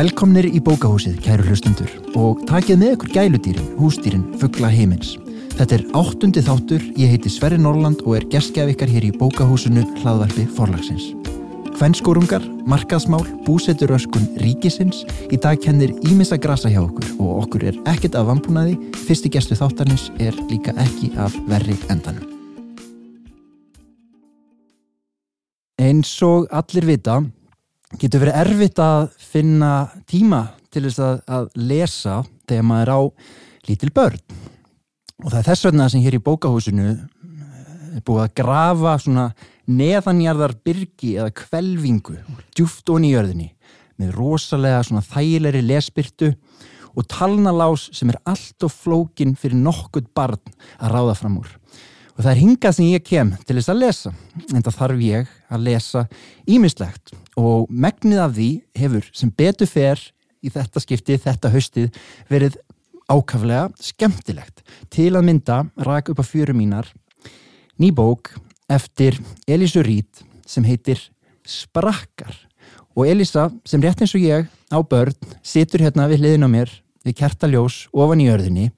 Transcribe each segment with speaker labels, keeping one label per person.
Speaker 1: Velkomnir í bókahúsið, kæru hlustundur og takið með ykkur gæludýrin, húsdýrin, fuggla heimins. Þetta er áttundi þáttur, ég heiti Sverri Norland og er gestgjaf ykkar hér í bókahúsinu hlaðvarpi forlagsins. Hvennskórungar, markaðsmál, búseturöskun, ríkisins, í dag kennir ímissa grasa hjá okkur og okkur er ekkert af vambúnaði, fyrsti gestu þáttarnins er líka ekki af verri endanum. Eins og allir vita, getur verið erfitt að finna tíma til þess að, að lesa þegar maður á lítil börn. Og það er þess vegna sem hér í bókahúsinu er búið að grafa svona neðanjarðar byrgi eða kvelvingu djúft onni í jörðinni með rosalega svona þægilegri lesbyrtu og talnalás sem er allt og flókin fyrir nokkurt barn að ráða fram úr. Og það er hingað sem ég kem til þess að lesa, en það þarf ég að lesa ímislegt og megnið af því hefur sem betur fer í þetta skipti, þetta haustið, verið ákaflega skemmtilegt. Til að mynda rak upp á fjöru mínar ný bók eftir Elísu Rít sem heitir Sprakkar og Elísa sem rétt eins og ég á börn situr hérna við hliðin á mér við kertaljós ofan í örðinni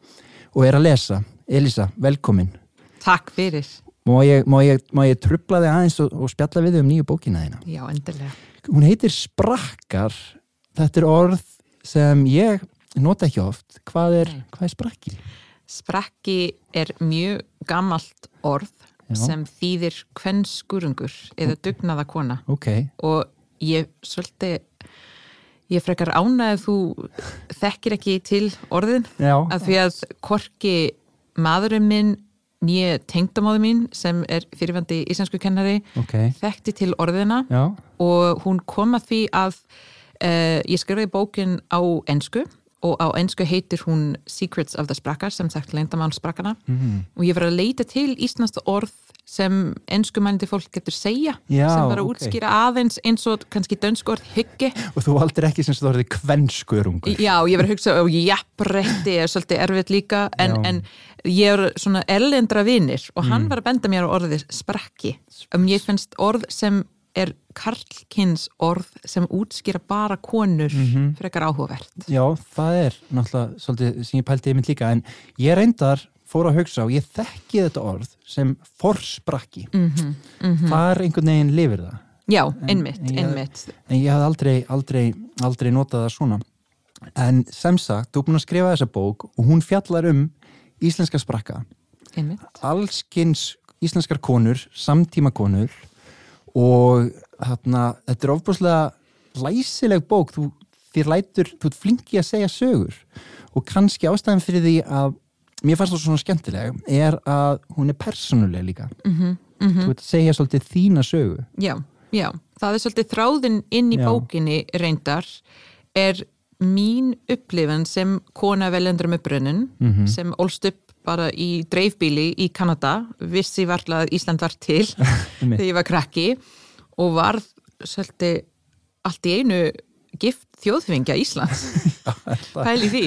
Speaker 1: og er að lesa. Elísa, velkomin.
Speaker 2: Takk fyrir.
Speaker 1: Má ég, ég, ég trubla þig aðeins og, og spjalla við þig um nýju bókina þína?
Speaker 2: Já, endilega.
Speaker 1: Hún heitir Sprakkar. Þetta er orð sem ég nota ekki oft. Hvað er, hvað er sprakki?
Speaker 2: Sprakki er mjög gammalt orð Já. sem þýðir kvennskurungur eða dugnaða kona
Speaker 1: okay.
Speaker 2: og ég svolítið ég frekar ána ef þú þekkir ekki til orðin
Speaker 1: Já.
Speaker 2: að því að korki maðurinn minn nýja tengdamáðu mín sem er fyrirvandi íslensku kennari
Speaker 1: okay.
Speaker 2: þekkti til orðina
Speaker 1: Já.
Speaker 2: og hún kom að því að uh, ég skrifaði bókin á ennsku og á ennsku heitir hún Secrets of the Sprakkar sem sagt leindamann sprakkana
Speaker 1: mm -hmm.
Speaker 2: og ég var að leita til íslenska orð sem ennskumænandi fólk getur segja
Speaker 1: Já,
Speaker 2: sem var að
Speaker 1: okay.
Speaker 2: útskýra aðeins eins og kannski dönsku orð hyggi
Speaker 1: og þú valdir ekki sem þú orðið kvennskörungur
Speaker 2: Já, ég var að hugsa og jafnrætti er svolítið erfitt líka en, en ég er svona erlendra vinir og hann mm. var að benda mér á orðið sprakki um ég finnst orð sem er karlkins orð sem útskýra bara konur mm -hmm. frekar áhugavert.
Speaker 1: Já, það er náttúrulega svolítið sem ég pælti yfir líka en ég reyndar fór að hugsa og ég þekki þetta orð sem forsprakki.
Speaker 2: Mm -hmm. Mm -hmm.
Speaker 1: Það er einhvern veginn lifir það.
Speaker 2: Já, einmitt, en, einmitt.
Speaker 1: En ég haf aldrei, aldrei, aldrei notað það svona. En sem sagt, þú er búin að skrifa þessa bók og hún fjallar um íslenska sprakka.
Speaker 2: Einmitt.
Speaker 1: Allskins íslenskar konur, samtíma konur og þarna, þetta er ofbúslega læsileg bók þú, þér lætur, þú ert flinki að segja sögur og kannski ástæðan fyrir því að mér fannst það svona skemmtileg er að hún er persónuleg líka
Speaker 2: mm -hmm, mm -hmm.
Speaker 1: þú ert að segja svolítið þína sögu
Speaker 2: Já, já, það er svolítið þráðin inn í já. bókinni reyndar er mín upplifan sem kona veljendur með brunnin
Speaker 1: mm -hmm.
Speaker 2: sem ólst upp bara í dreifbíli í Kanada vissi varlega að Ísland var til þegar ég var krakki og var svolítið allt í einu gift þjóðfingja Íslands pæli því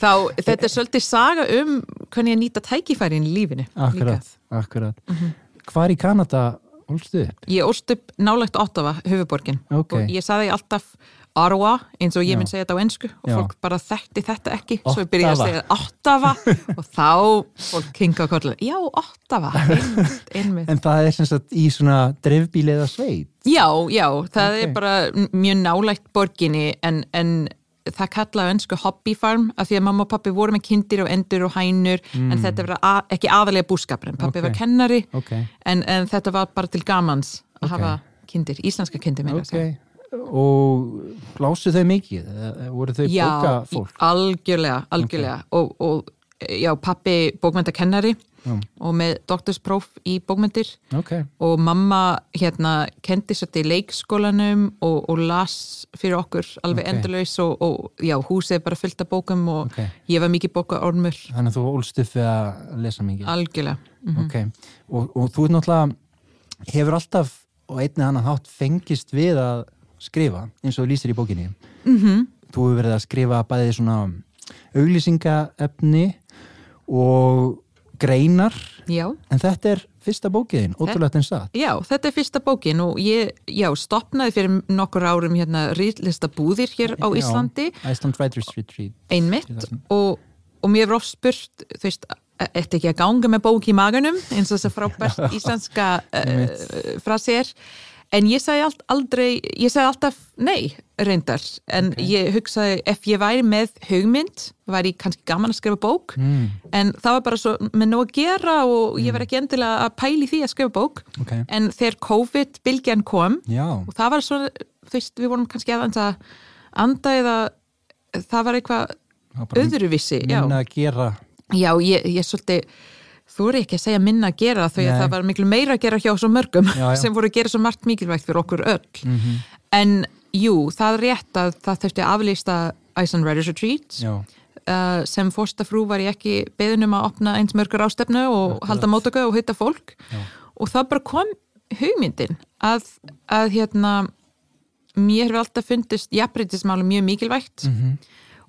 Speaker 2: þá þetta er svolítið saga um hvernig ég nýta tækifærin í lífinu
Speaker 1: Akkurat, akkurat mm -hmm. Hvar í Kanada ólstu upp?
Speaker 2: Ég ólst upp nálagt Ottawa, höfuborgin
Speaker 1: okay.
Speaker 2: og ég saði alltaf Arwa, eins og ég minn segja þetta á ennsku og
Speaker 1: Já.
Speaker 2: fólk bara þekkti þetta ekki svo ég byrjaði að segja Ottawa og þá fólk kinga okkur Já, Ottawa, einmitt, einmitt
Speaker 1: En það er sem sagt í svona drefbíli eða sveit?
Speaker 2: Já, já, það
Speaker 1: Ok.
Speaker 2: er bara mjög nálægt borginni en, en það kallaði ennsku hobbyfarm af því að mamma og pappi voru með kindir og endur og hænur en þetta var að, ekki aðalega búskapur en pappi
Speaker 1: Mm. Ok.
Speaker 2: var kennari
Speaker 1: Ok,
Speaker 2: en, en þetta var bara til gamans að hafa kindir, íslenska kindir segja.
Speaker 1: ok Og lásu þau mikið? Voru þau
Speaker 2: Já,
Speaker 1: bókafólk?
Speaker 2: algjörlega, algjörlega. Og, og já, pappi bókmyndakennari
Speaker 1: Já.
Speaker 2: og með doktorspróf í bókmyndir
Speaker 1: Ok,
Speaker 2: og mamma hérna kendi svolítið í leikskólanum og, og las fyrir okkur alveg
Speaker 1: Ok.
Speaker 2: endalaus og, og já, húsið bara fullt af bókum og
Speaker 1: ok.
Speaker 2: ég var mikið bókaormur
Speaker 1: Þannig að þú ólst upp við að lesa mikið?
Speaker 2: Algjörlega. Mm
Speaker 1: Ok, og, og þú er náttúrulega hefur alltaf og einnig annan hátt fengist við að skrifa eins og þú lýsir í bókinni.
Speaker 2: Mm -hmm.
Speaker 1: þú hefur verið að skrifa bæði svona auglýsingaefni og greinar.
Speaker 2: Já.
Speaker 1: en þetta er fyrsta bókiðin, ótrúlega en satt
Speaker 2: Já, þetta er fyrsta bókin og ég, já, stopnaði fyrir nokkur árum hérna rýðlista búðir hér á Íslandi.
Speaker 1: Iceland Writers Retreat.
Speaker 2: Einmitt og, og mér hefur oft spurt þú veist, eftir ekki að ganga með bók í maganum? eins og þess að frábært íslenska uh, frasi er en ég sagði aldrei, ég sagði alltaf nei reyndar, en okay. ég hugsaði ef ég væri með hugmynd væri kannski gaman að skrifa bók mm. en það var bara svo með nóg að gera og ég var ekki endilega að pæli því að skrifa bók
Speaker 1: okay.
Speaker 2: en þegar COVID-bylgjan kom
Speaker 1: Já.
Speaker 2: og það var svo, þú veist, við vorum kannski aðeins að anda eða það var eitthvað öðruvissi
Speaker 1: minna að gera
Speaker 2: Já, ég, ég svolítið þú eru ekki að segja minna að gera þau að það var miklu meira að gera hjá svo mörgum
Speaker 1: já, já.
Speaker 2: sem voru að gera svo margt mikilvægt fyrir okkur öll
Speaker 1: mm -hmm.
Speaker 2: en jú, það er rétt að það þurfti að aflýsta Iceland Writers Retreat uh, sem fórstafrú var ég ekki beðunum að opna eins mörgur ástefnu og Ætla. halda mótöku og hitta fólk
Speaker 1: já.
Speaker 2: og það bara kom hugmyndin að, að hérna mér hefur alltaf fundist jafnbreytismáli mjög mikilvægt
Speaker 1: mm -hmm.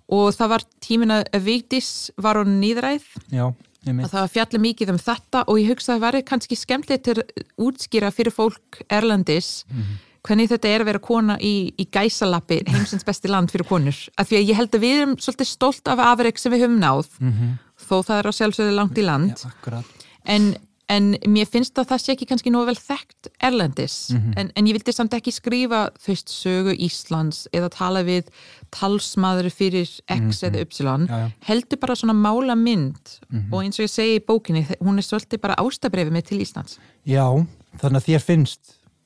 Speaker 2: og það var tímin að Vigdís var á nýðræð
Speaker 1: Já
Speaker 2: að það fjalli mikið um þetta og ég hugsa að það væri kannski skemmtilegt til útskýra fyrir fólk Erlandis
Speaker 1: mm -hmm.
Speaker 2: hvernig þetta er að vera kona í, í gæsalappi heimsins besti land fyrir konur af því að ég held að við erum svolítið stolt af afreg sem við höfum náð
Speaker 1: mm -hmm.
Speaker 2: þó það er á sjálfsögðu langt í land
Speaker 1: ja,
Speaker 2: en, en mér finnst að það sé ekki kannski nú vel þekkt Erlandis
Speaker 1: mm -hmm.
Speaker 2: en, en ég vildi samt ekki skrifa þú veist sögu Íslands eða tala við talsmaður fyrir X mm -hmm. eða Y
Speaker 1: já, já.
Speaker 2: heldur bara svona mála mynd
Speaker 1: mm -hmm.
Speaker 2: og eins og ég segi í bókinni hún er svolítið bara ástabrefið með til Íslands
Speaker 1: Já, þannig að þér finnst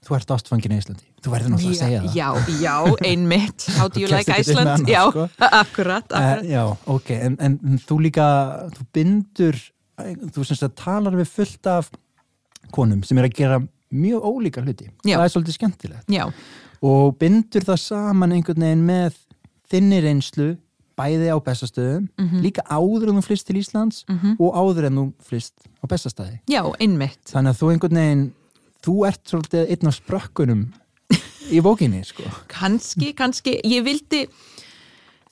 Speaker 1: þú ert ástfangin í Íslandi, þú verður náttúrulega að segja það
Speaker 2: Já, já, einmitt How do you like Iceland? Já, sko. akkurat, akkurat.
Speaker 1: Uh, Já, ok, en, en þú líka þú bindur þú semst að talar við fullt af konum sem er að gera mjög ólíka hluti
Speaker 2: já.
Speaker 1: það er svolítið skemmtilegt
Speaker 2: já.
Speaker 1: og bindur það saman einhvern veginn með þinni reynslu bæði á bestastöðum
Speaker 2: mm -hmm.
Speaker 1: líka áður en þú flist til Íslands
Speaker 2: mm -hmm.
Speaker 1: og áður en þú flist á bestastæði
Speaker 2: Já, einmitt
Speaker 1: Þannig að þú einhvern veginn þú ert svolítið einn af sprökkunum í bókinni, sko
Speaker 2: Kanski, kannski, ég vildi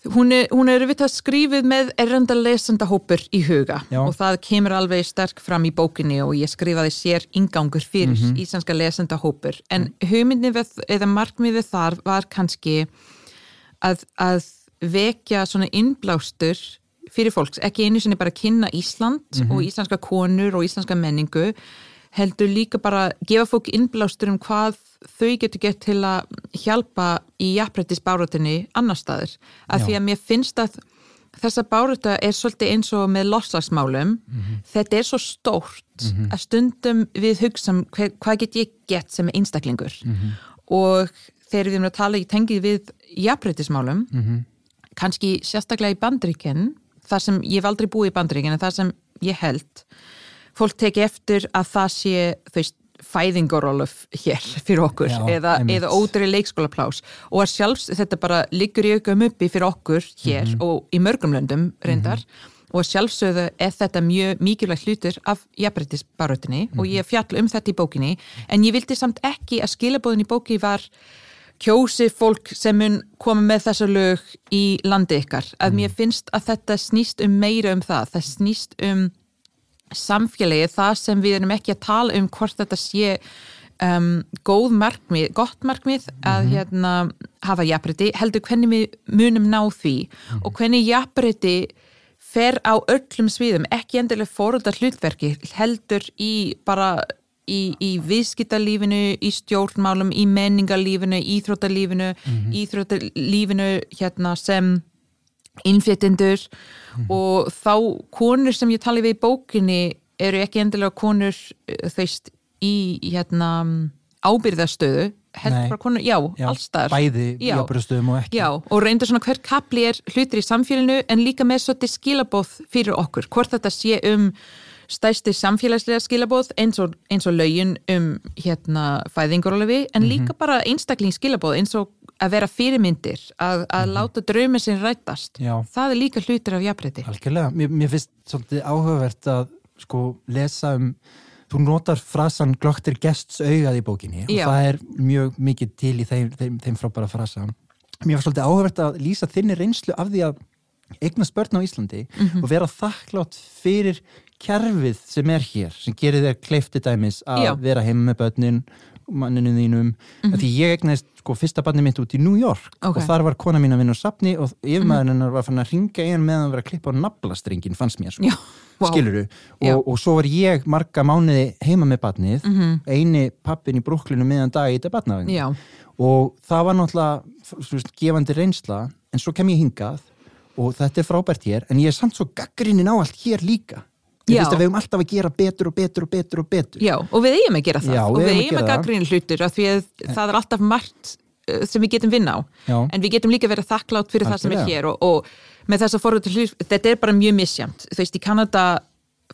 Speaker 2: hún er, hún er við það skrifið með erranda lesendahópur í huga
Speaker 1: Já.
Speaker 2: og það kemur alveg sterk fram í bókinni og ég skrifaði sér ingangur fyrir
Speaker 1: Mhm.
Speaker 2: íslenska lesendahópur en hugmyndin eða markmiðið þar var kannski að, að vekja svona innblástur fyrir fólks, ekki einu sinni bara kynna Ísland og íslenska konur og íslenska menningu heldur líka bara gefa fólk innblástur um hvað þau getur gett til að hjálpa í jafnrættis báratinni annar staður. Af því að mér finnst að þessa bárata er svolítið eins og með lossagsmálum. Þetta er svo stórt að stundum við hugsa um hver, hvað get ég gett sem einstaklingur. Og þegar við erum að tala í tengið við jafnrættismálum, kannski sérstaklega í bandríkinn, þar sem ég hef aldrei búið í bandríkinn, en þar sem ég held fólk teki eftir að það sé veist, fæðingarólof hér fyrir okkur
Speaker 1: Já,
Speaker 2: eða, eða ódri leikskólaplás og að sjálfs þetta bara liggur í aukam uppi fyrir okkur hér
Speaker 1: Mhm.
Speaker 2: og í mörgum löndum reyndar. Og að sjálfsögðu er þetta mjög mikilvægt hlutur af jafnbreytisbarötinni og
Speaker 1: Mhm.
Speaker 2: ég fjall um þetta í bókinni. En ég vildi samt ekki að skilabóðin í bóki var kjósi fólk sem mun koma með þessa lög í landi ykkar. Að mér finnst að þetta snýst um meira um það, það snýst um samfélagi, það sem við erum ekki að tala um hvort þetta sé um, góð markmið, gott markmið að hérna hafa jafnbreytti, heldur hvernig við munum ná því og hvernig jafnbreytti fer á öllum sviðum, ekki endilega fóröldar hlutverki, heldur í bara í, í viðskiptalífinu, í stjórnmálum, í menningarlífinu, íþróttalífinu, íþróttalífinu hérna sem innflytjendur og þá konur sem ég tali við í bókinni eru ekki endilega konur eh, þú veist í hérna ábyrðastöðu
Speaker 1: Nei.
Speaker 2: bara konur, já,
Speaker 1: Já,
Speaker 2: allstar
Speaker 1: bæði
Speaker 2: Já.
Speaker 1: jafnbröðstöðum og ekki
Speaker 2: Já, og reynda svona hver kapli er hlutir í samfélaginu en líka með svolítið skilabóð fyrir okkur, hvort þetta sé um stæsti samfélagslega skilabóð eins og, eins og lögin um hérna fæðingurálefi en líka bara einstakling skilabóð eins og að vera fyrirmyndir, að, að láta draumi sinn rættast.
Speaker 1: Já.
Speaker 2: Það er líka hlutir af jafnbreytti.
Speaker 1: Algjörlega, mér, mér finnst svolítið áhugavert að sko lesa um þú notar frasan glögtir gests augað í bókinni
Speaker 2: Já.
Speaker 1: og það er mjög mikið til í þeim, þeim, þeim frábæra frasa mér finnst svolítið áhugavert að lýsa þinni reynslu af því að eignast börn á Íslandi
Speaker 2: Mhm.
Speaker 1: og vera þakklátt fyrir kerfið sem er hér sem gerir þér kleifti dæmis að
Speaker 2: Já.
Speaker 1: vera heima með börnin manninu þínum, mm því ég egnaðist sko fyrsta barni mitt út í New York
Speaker 2: Mhm. Ok.
Speaker 1: og þar var kona mín að vinna á safni og yfirmaðurinn hennar var fann að ringa hann meðan hann var að klippa á naflastrengin fannst mér sko
Speaker 2: Já, vá.
Speaker 1: skiluru og, og svo var ég marga mánuði heima með barnið
Speaker 2: Mhm.
Speaker 1: eini pappin í brúklinu meðan dag í þetta barnavegn og það var náttúrulega veist, gefandi reynsla en svo kem ég hingað og þetta er frábært hér en ég er samt svo gaggrinnin á allt hér líka ég veist að við höfum alltaf að gera betur og betur og betur og betur.
Speaker 2: Já, og við eigum að gera það.
Speaker 1: Já,
Speaker 2: og
Speaker 1: við eigum að
Speaker 2: gaggrína hlutur af því að það er alltaf margt uh, sem við getum vinna á.
Speaker 1: Já.
Speaker 2: en við getum líka verið þakklátt fyrir það sem er hér og, og með þess að forröðu hlut, þetta er bara mjög misjamt þú veist, í Kanada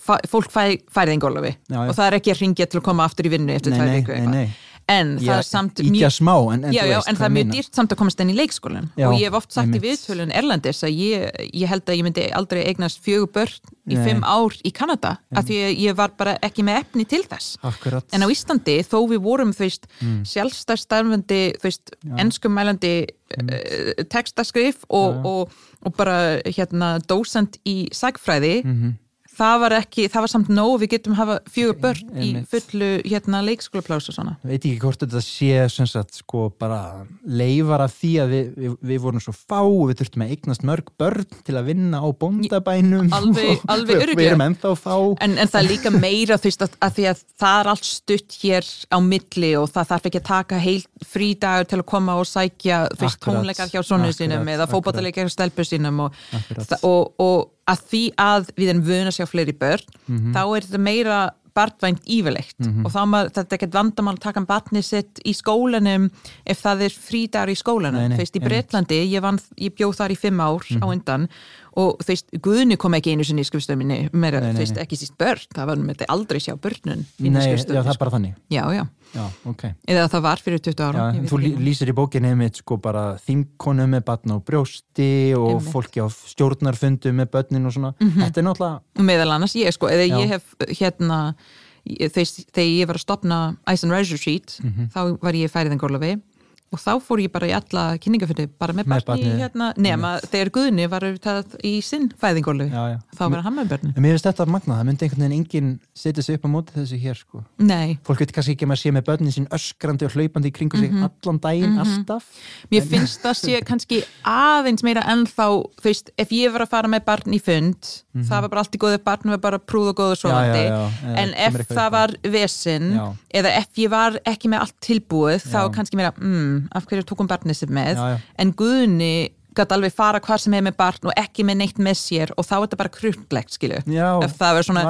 Speaker 2: fólk fæ, færið engólafi
Speaker 1: Já, já.
Speaker 2: og það er ekki að ringja til að koma aftur í vinnu eftir tvær viku eitthvað. En það er samt
Speaker 1: íkja smá en, en
Speaker 2: já, já,
Speaker 1: veist
Speaker 2: en það er mjög
Speaker 1: meina.
Speaker 2: dýrt samt að komast inn í leikskólan
Speaker 1: Já,
Speaker 2: og ég hef oft sagt í
Speaker 1: einmitt.
Speaker 2: viðtölun Erlandis að ég, ég held að ég myndi aldrei eignast fjögur börn í
Speaker 1: Nei.
Speaker 2: fimm ár í Kanada af því að ég var bara ekki með efni til þess
Speaker 1: Akkurat.
Speaker 2: en á Íslandi þó við vorum veist,
Speaker 1: Mm.
Speaker 2: sjálfstæðstarfandi þú veist, enskumælandi uh, textaskrif og, og, og bara hérna dósend í sagfræði
Speaker 1: Mhm.
Speaker 2: Það var ekki, það var samt nóg við getum hafa fjögur börn í fullu hérna leikskólapláss og svona.
Speaker 1: Veit ekki hvort þetta sé sem sagt, sko, bara leifar af því að við, við, við vorum svo fá og við þurftum að eignast mörg börn til að vinna á bóndabænum
Speaker 2: Alveg- alveg
Speaker 1: við
Speaker 2: örugglega.
Speaker 1: erum ennþá fá.
Speaker 2: En, en það er líka meira þú veist að, að því að það er allt stutt hér á milli og það þarf ekki að taka heil frídagur til að koma og sækja þú veist, tónleikar hjá sonu sínum eða fótballaleikar hjá stelpu sínum og, og, og að því að við erum vöna að sjá fleiri börn
Speaker 1: Mhm.
Speaker 2: þá er þetta meira barnvænt yfirleitt og þá maður, þetta er ekkert vandamál að taka um barnið sitt í skólanum ef það er frídagur í skólanum þú veist, í
Speaker 1: einmitt.
Speaker 2: Bretlandi, ég, ég bjóð þar í fimm ár á undan og þú veist, Guðni kom ekki einu sinni í skrifstöminni meira, þú veist, ekki síst börn það var með þetta aldrei sjá börnun
Speaker 1: Nei, já, það er
Speaker 2: sko.
Speaker 1: bara þannig.
Speaker 2: Já, já,
Speaker 1: Já, ok.
Speaker 2: Eða það var fyrir 20 ára
Speaker 1: Já, þú lí- lýsir í bókinni mitt sko bara þingkonu með batn á brjósti og
Speaker 2: Einmitt.
Speaker 1: fólki á stjórnarfundu með börnin og svona. Þetta er náttúrulega
Speaker 2: meðal annars ég sko, eða ég hef hérna þegar ég var að stopna Ice and Razor Sheet,
Speaker 1: Mhm.
Speaker 2: þá var ég færið en Górlafi og þá fór ég bara í alla kynningafundi bara með
Speaker 1: Með
Speaker 2: barni
Speaker 1: barnið.
Speaker 2: hérna, nema þegar Guðni var það í sinn fæðingólu, þá var hann með börnin
Speaker 1: En mér finnst þetta magna, það myndi einhvern veginn enginn setja sig upp á móti þessu hér sko.
Speaker 2: Nei,
Speaker 1: Fólk veit kannski ekki að maður sé með börnin sín öskrandi og hlaupandi í kringu sig allan daginn, alltaf.
Speaker 2: Mér finnst það sé kannski aðeins meira ennþá, þú veist, ef ég var að fara með barn í fund, það var bara allt í góðu barn var bara prúð og.
Speaker 1: Já, já, já,
Speaker 2: en ef það var vesinn,
Speaker 1: Já.
Speaker 2: eða ef ég var ekki með allt tilbúið, þá kannski meira mm, af hverju tókum barnið sér með
Speaker 1: Já, já.
Speaker 2: en Guðni gæti alveg fara hvar sem er með barn og ekki með neitt með sér og þá er þetta bara kruttlegt, skilu
Speaker 1: Já,
Speaker 2: ef það var svona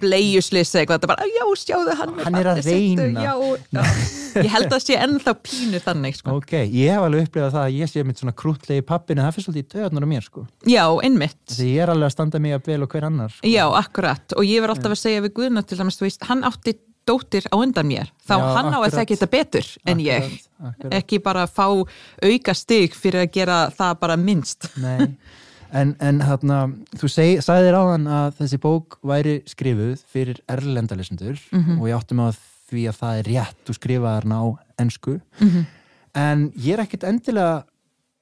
Speaker 2: bleiuslis eitthvað, þetta bara, já, sjáðu hann
Speaker 1: Hann er að reyna.
Speaker 2: já, ég held að sé ennþá pínu þannig, sko
Speaker 1: Ok, ég hef alveg upplifað það að ég sé mitt svona krútlegi pappin en það fyrir svolítið í töðunar á mér sko
Speaker 2: Já, einmitt.
Speaker 1: Því ég er alveg að standa mig að vel og hver annar sko.
Speaker 2: Já, akkurat. Og ég var alltaf að segja við Guðna til dæmis, þú veist, hann átti dóttir á undan mér. Þá
Speaker 1: Já,
Speaker 2: hann á að
Speaker 1: akkurat.
Speaker 2: þekki þetta betur en ég.
Speaker 1: Akkurat, akkurat.
Speaker 2: Ekki bara fá auka stig fyrir að gera það bara minnst.
Speaker 1: Nei, en, en hérna, þú seg, sagðir áðan að þessi bók væri skrifuð fyrir erlendalesendur
Speaker 2: Mhm.
Speaker 1: og ég áttum að því að það er rétt, þú skrifaðar ná ensku,
Speaker 2: Mhm.
Speaker 1: en ég er ekkit endilega,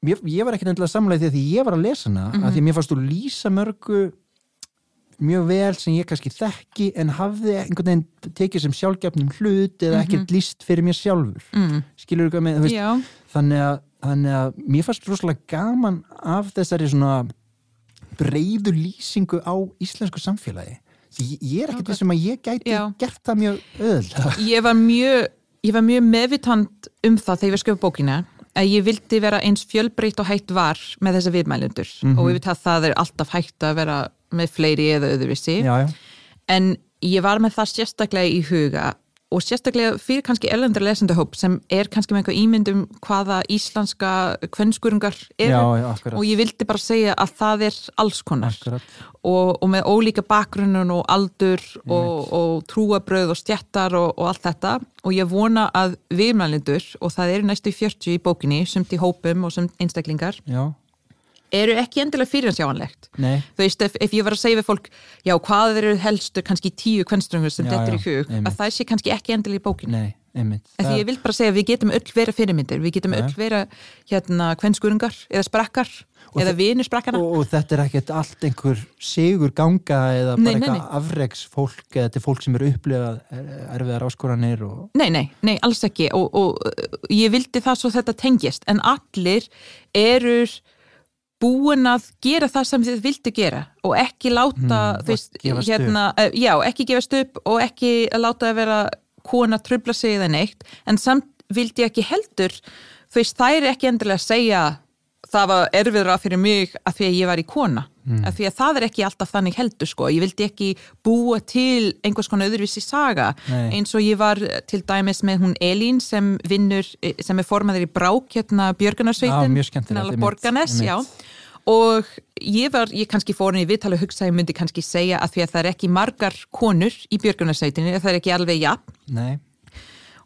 Speaker 1: ég, ég var ekkit endilega samlega því að ég var að lesa hana,
Speaker 2: Mhm.
Speaker 1: að því að mér fannst þú lýsa mörgu mjög vel sem ég kannski þekki en hafði einhvern veginn tekið sem sjálfgefnum hlut eða ekkert líst fyrir mér sjálfur.
Speaker 2: Mm.
Speaker 1: skilur þú hvað með, veist, þannig að, þannig að mér fannst rosalega gaman af þessari svona breiðu lýsingu á íslensku samfélagi. Því ég er ekkert þessum að ég gæti
Speaker 2: Já.
Speaker 1: gert það mjög öðl
Speaker 2: ég var mjög, ég var mjög meðvitand um það þegar ég skrifa bókina að ég vildi vera eins fjölbreytt og hægt var með þessa viðmælendur.
Speaker 1: Mhm.
Speaker 2: og ég veit að það er alltaf hægt að vera með fleiri eða
Speaker 1: já,
Speaker 2: en ég var með það sérstaklega í huga og sérstaklega fyrir kannski erlendur lesendahóp sem er kannski með eitthvað ímyndum hvaða íslenska kvennskurungar eru
Speaker 1: Já, já,
Speaker 2: og ég vildi bara segja að það er alls konar. Og, og með ólíka bakgrunnun og aldur og, og trúabröð og stjættar og, og allt þetta. Og ég vona að viðmælindur og það eru næstu 40 í bókinni sumt í hópum og sumt einstaklingar
Speaker 1: já,
Speaker 2: eru ekki endilega fyrirsjáanlegt.
Speaker 1: Nei,
Speaker 2: þú veist, ef, ef ég var að segja við fólk já, hvað eru helstu kannski tíu kvennströngur sem
Speaker 1: Já,
Speaker 2: dettur í hug,
Speaker 1: einmitt.
Speaker 2: að það sé kannski ekki endilega í bókinu
Speaker 1: nei
Speaker 2: því ég vil bara segja að við getum öll vera fyrirmyndir, við getum
Speaker 1: Ja.
Speaker 2: öll vera hérna kvenskuringar eða sprakkar
Speaker 1: Og
Speaker 2: eða
Speaker 1: þe-
Speaker 2: vinir sprakkana.
Speaker 1: og, og þetta er ekkert allt einhver sigur ganga eða bara
Speaker 2: Nei, nei,
Speaker 1: eitthvað afreks fólk eða þetta er fólk sem eru upplifað er- erfiðar áskoranir og
Speaker 2: Nei, nei, nei, alls ekki. Og, og ég vildi það svo þetta tengjast. En allir eru búin að gera það sem þið vildi gera og ekki láta
Speaker 1: Mm,
Speaker 2: veist, hérna, uh, já, ekki gefast upp og ekki láta að vera kona trubla sig eða neitt en samt vildi ég ekki heldur þú veist, það er ekki endilega að segja það var erfiðra fyrir mig að því að ég var í kona mm. að því að það er ekki alltaf þannig heldur sko, ég vildi ekki búa til einhvers konar öðruvísi saga.
Speaker 1: Nei.
Speaker 2: eins og ég var til dæmis með hún Elín sem vinnur, sem er formaður í brák hérna Björgunarsveitin.
Speaker 1: Einmitt,
Speaker 2: Borganes, já. Og ég var, ég kannski fór henni í viðtali og hugsa, ég myndi kannski segja að því að það er ekki margar konur í Björgunarsveitinu það er ekki alveg jafn.
Speaker 1: Nei,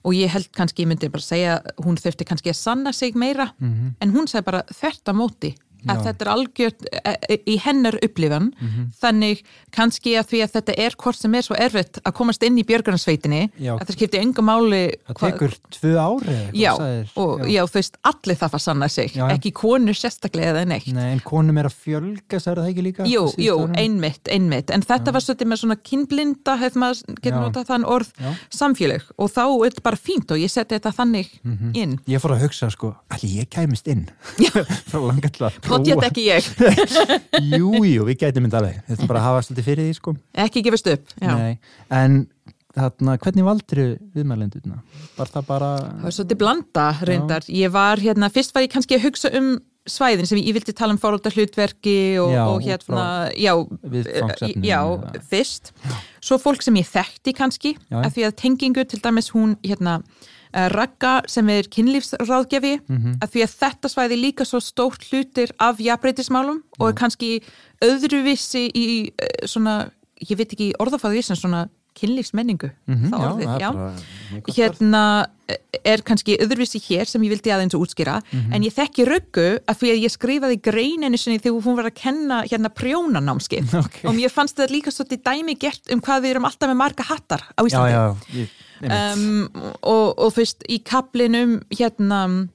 Speaker 2: og ég held kannski, ég myndi bara segja hún þurfti kannski að sanna sig meira.
Speaker 1: Mhm.
Speaker 2: en hún sagði bara þvert á móti að
Speaker 1: Já.
Speaker 2: þetta er algjört e, e, í hennar upplifan
Speaker 1: Mhm.
Speaker 2: þannig kannski að því að þetta er hvort sem er svo erfitt að komast inn í björgunarsveitinni
Speaker 1: Já.
Speaker 2: að það skipti enga máli
Speaker 1: það tekur tvö ári
Speaker 2: já, og já. þú veist, allir það að sanna sig
Speaker 1: Já,
Speaker 2: ekki konur sérstaklega eða neitt
Speaker 1: Nei, en konum er að fjölga, sagði það ekki líka?
Speaker 2: Jú, jú, einmitt, einmitt en þetta var svolítið með svona kinnblinda hefði maður
Speaker 1: Já.
Speaker 2: notað þann orð samfélag og þá er þetta bara fínt og ég seti þetta þannig
Speaker 1: Mhm.
Speaker 2: inn
Speaker 1: Ég fór að hugsa, sko,
Speaker 2: Potjett ekki ég,
Speaker 1: Jú, jú, við gætum þetta alveg. Þetta er bara að hafa svolítið fyrir því, sko.
Speaker 2: Ekki gefast upp
Speaker 1: en þarna, hvernig valdur viðmælendurna? Var það bara
Speaker 2: Það var svolítið blanda reyndar. Ég var hérna, fyrst var ég kannski að hugsa um svæðin sem ég, vildi tala um fórhaldar hlutverki og,
Speaker 1: Já,
Speaker 2: og hérna, já, já, fyrst. Svo fólk sem ég þekkti kannski, af því að tengingu til dæmis hún, hérna, Ragga sem er kynlífsráðgjafi,
Speaker 1: Mhm.
Speaker 2: af því að þetta svæði líka svo stórt hlutir af jafnbreytismálum og er kannski öðruvissi í eh, svona, ég veit ekki orðafæðu sem svona kynlífsmenningu,
Speaker 1: Mhm,
Speaker 2: það
Speaker 1: já,
Speaker 2: orðið,
Speaker 1: er
Speaker 2: já
Speaker 1: bara
Speaker 2: hérna er kannski öðruvísi hér sem ég vildi aðeins útskýra
Speaker 1: Mhm.
Speaker 2: en ég þekki röggu að því að ég skrifaði greininu sinni þegar hún var að kenna hérna prjónanámskið
Speaker 1: Ok.
Speaker 2: og mér fannst þetta líka svolítið dæmi gert um hvað við erum alltaf með marga hattar á
Speaker 1: Já,
Speaker 2: Íslandi
Speaker 1: já, ég, einmitt.
Speaker 2: Um, og, og fyrst í kaplinum hérna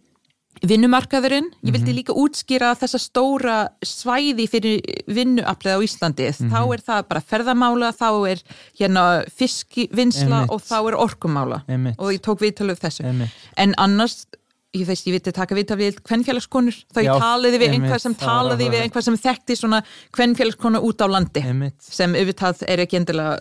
Speaker 2: vinnumarkaðurinn, ég vildi
Speaker 1: Mhm.
Speaker 2: líka útskýra þessa stóra svæði fyrir vinnuaflið á Íslandi
Speaker 1: Mhm.
Speaker 2: þá er það bara ferðamála, þá er hérna fiskivinnsla
Speaker 1: Einmitt.
Speaker 2: og þá er orkumála
Speaker 1: Einmitt.
Speaker 2: og ég tók viðtölu þessu
Speaker 1: Einmitt.
Speaker 2: en annars ég veist, ég viti taka viðtal við kvennfélagskonur þá ég
Speaker 1: Já,
Speaker 2: talaði við einhvað sem talaði við einhvað sem þekkti svona kvennfélagskona út á landi
Speaker 1: Einmitt.
Speaker 2: sem auðvitað er ekki endilega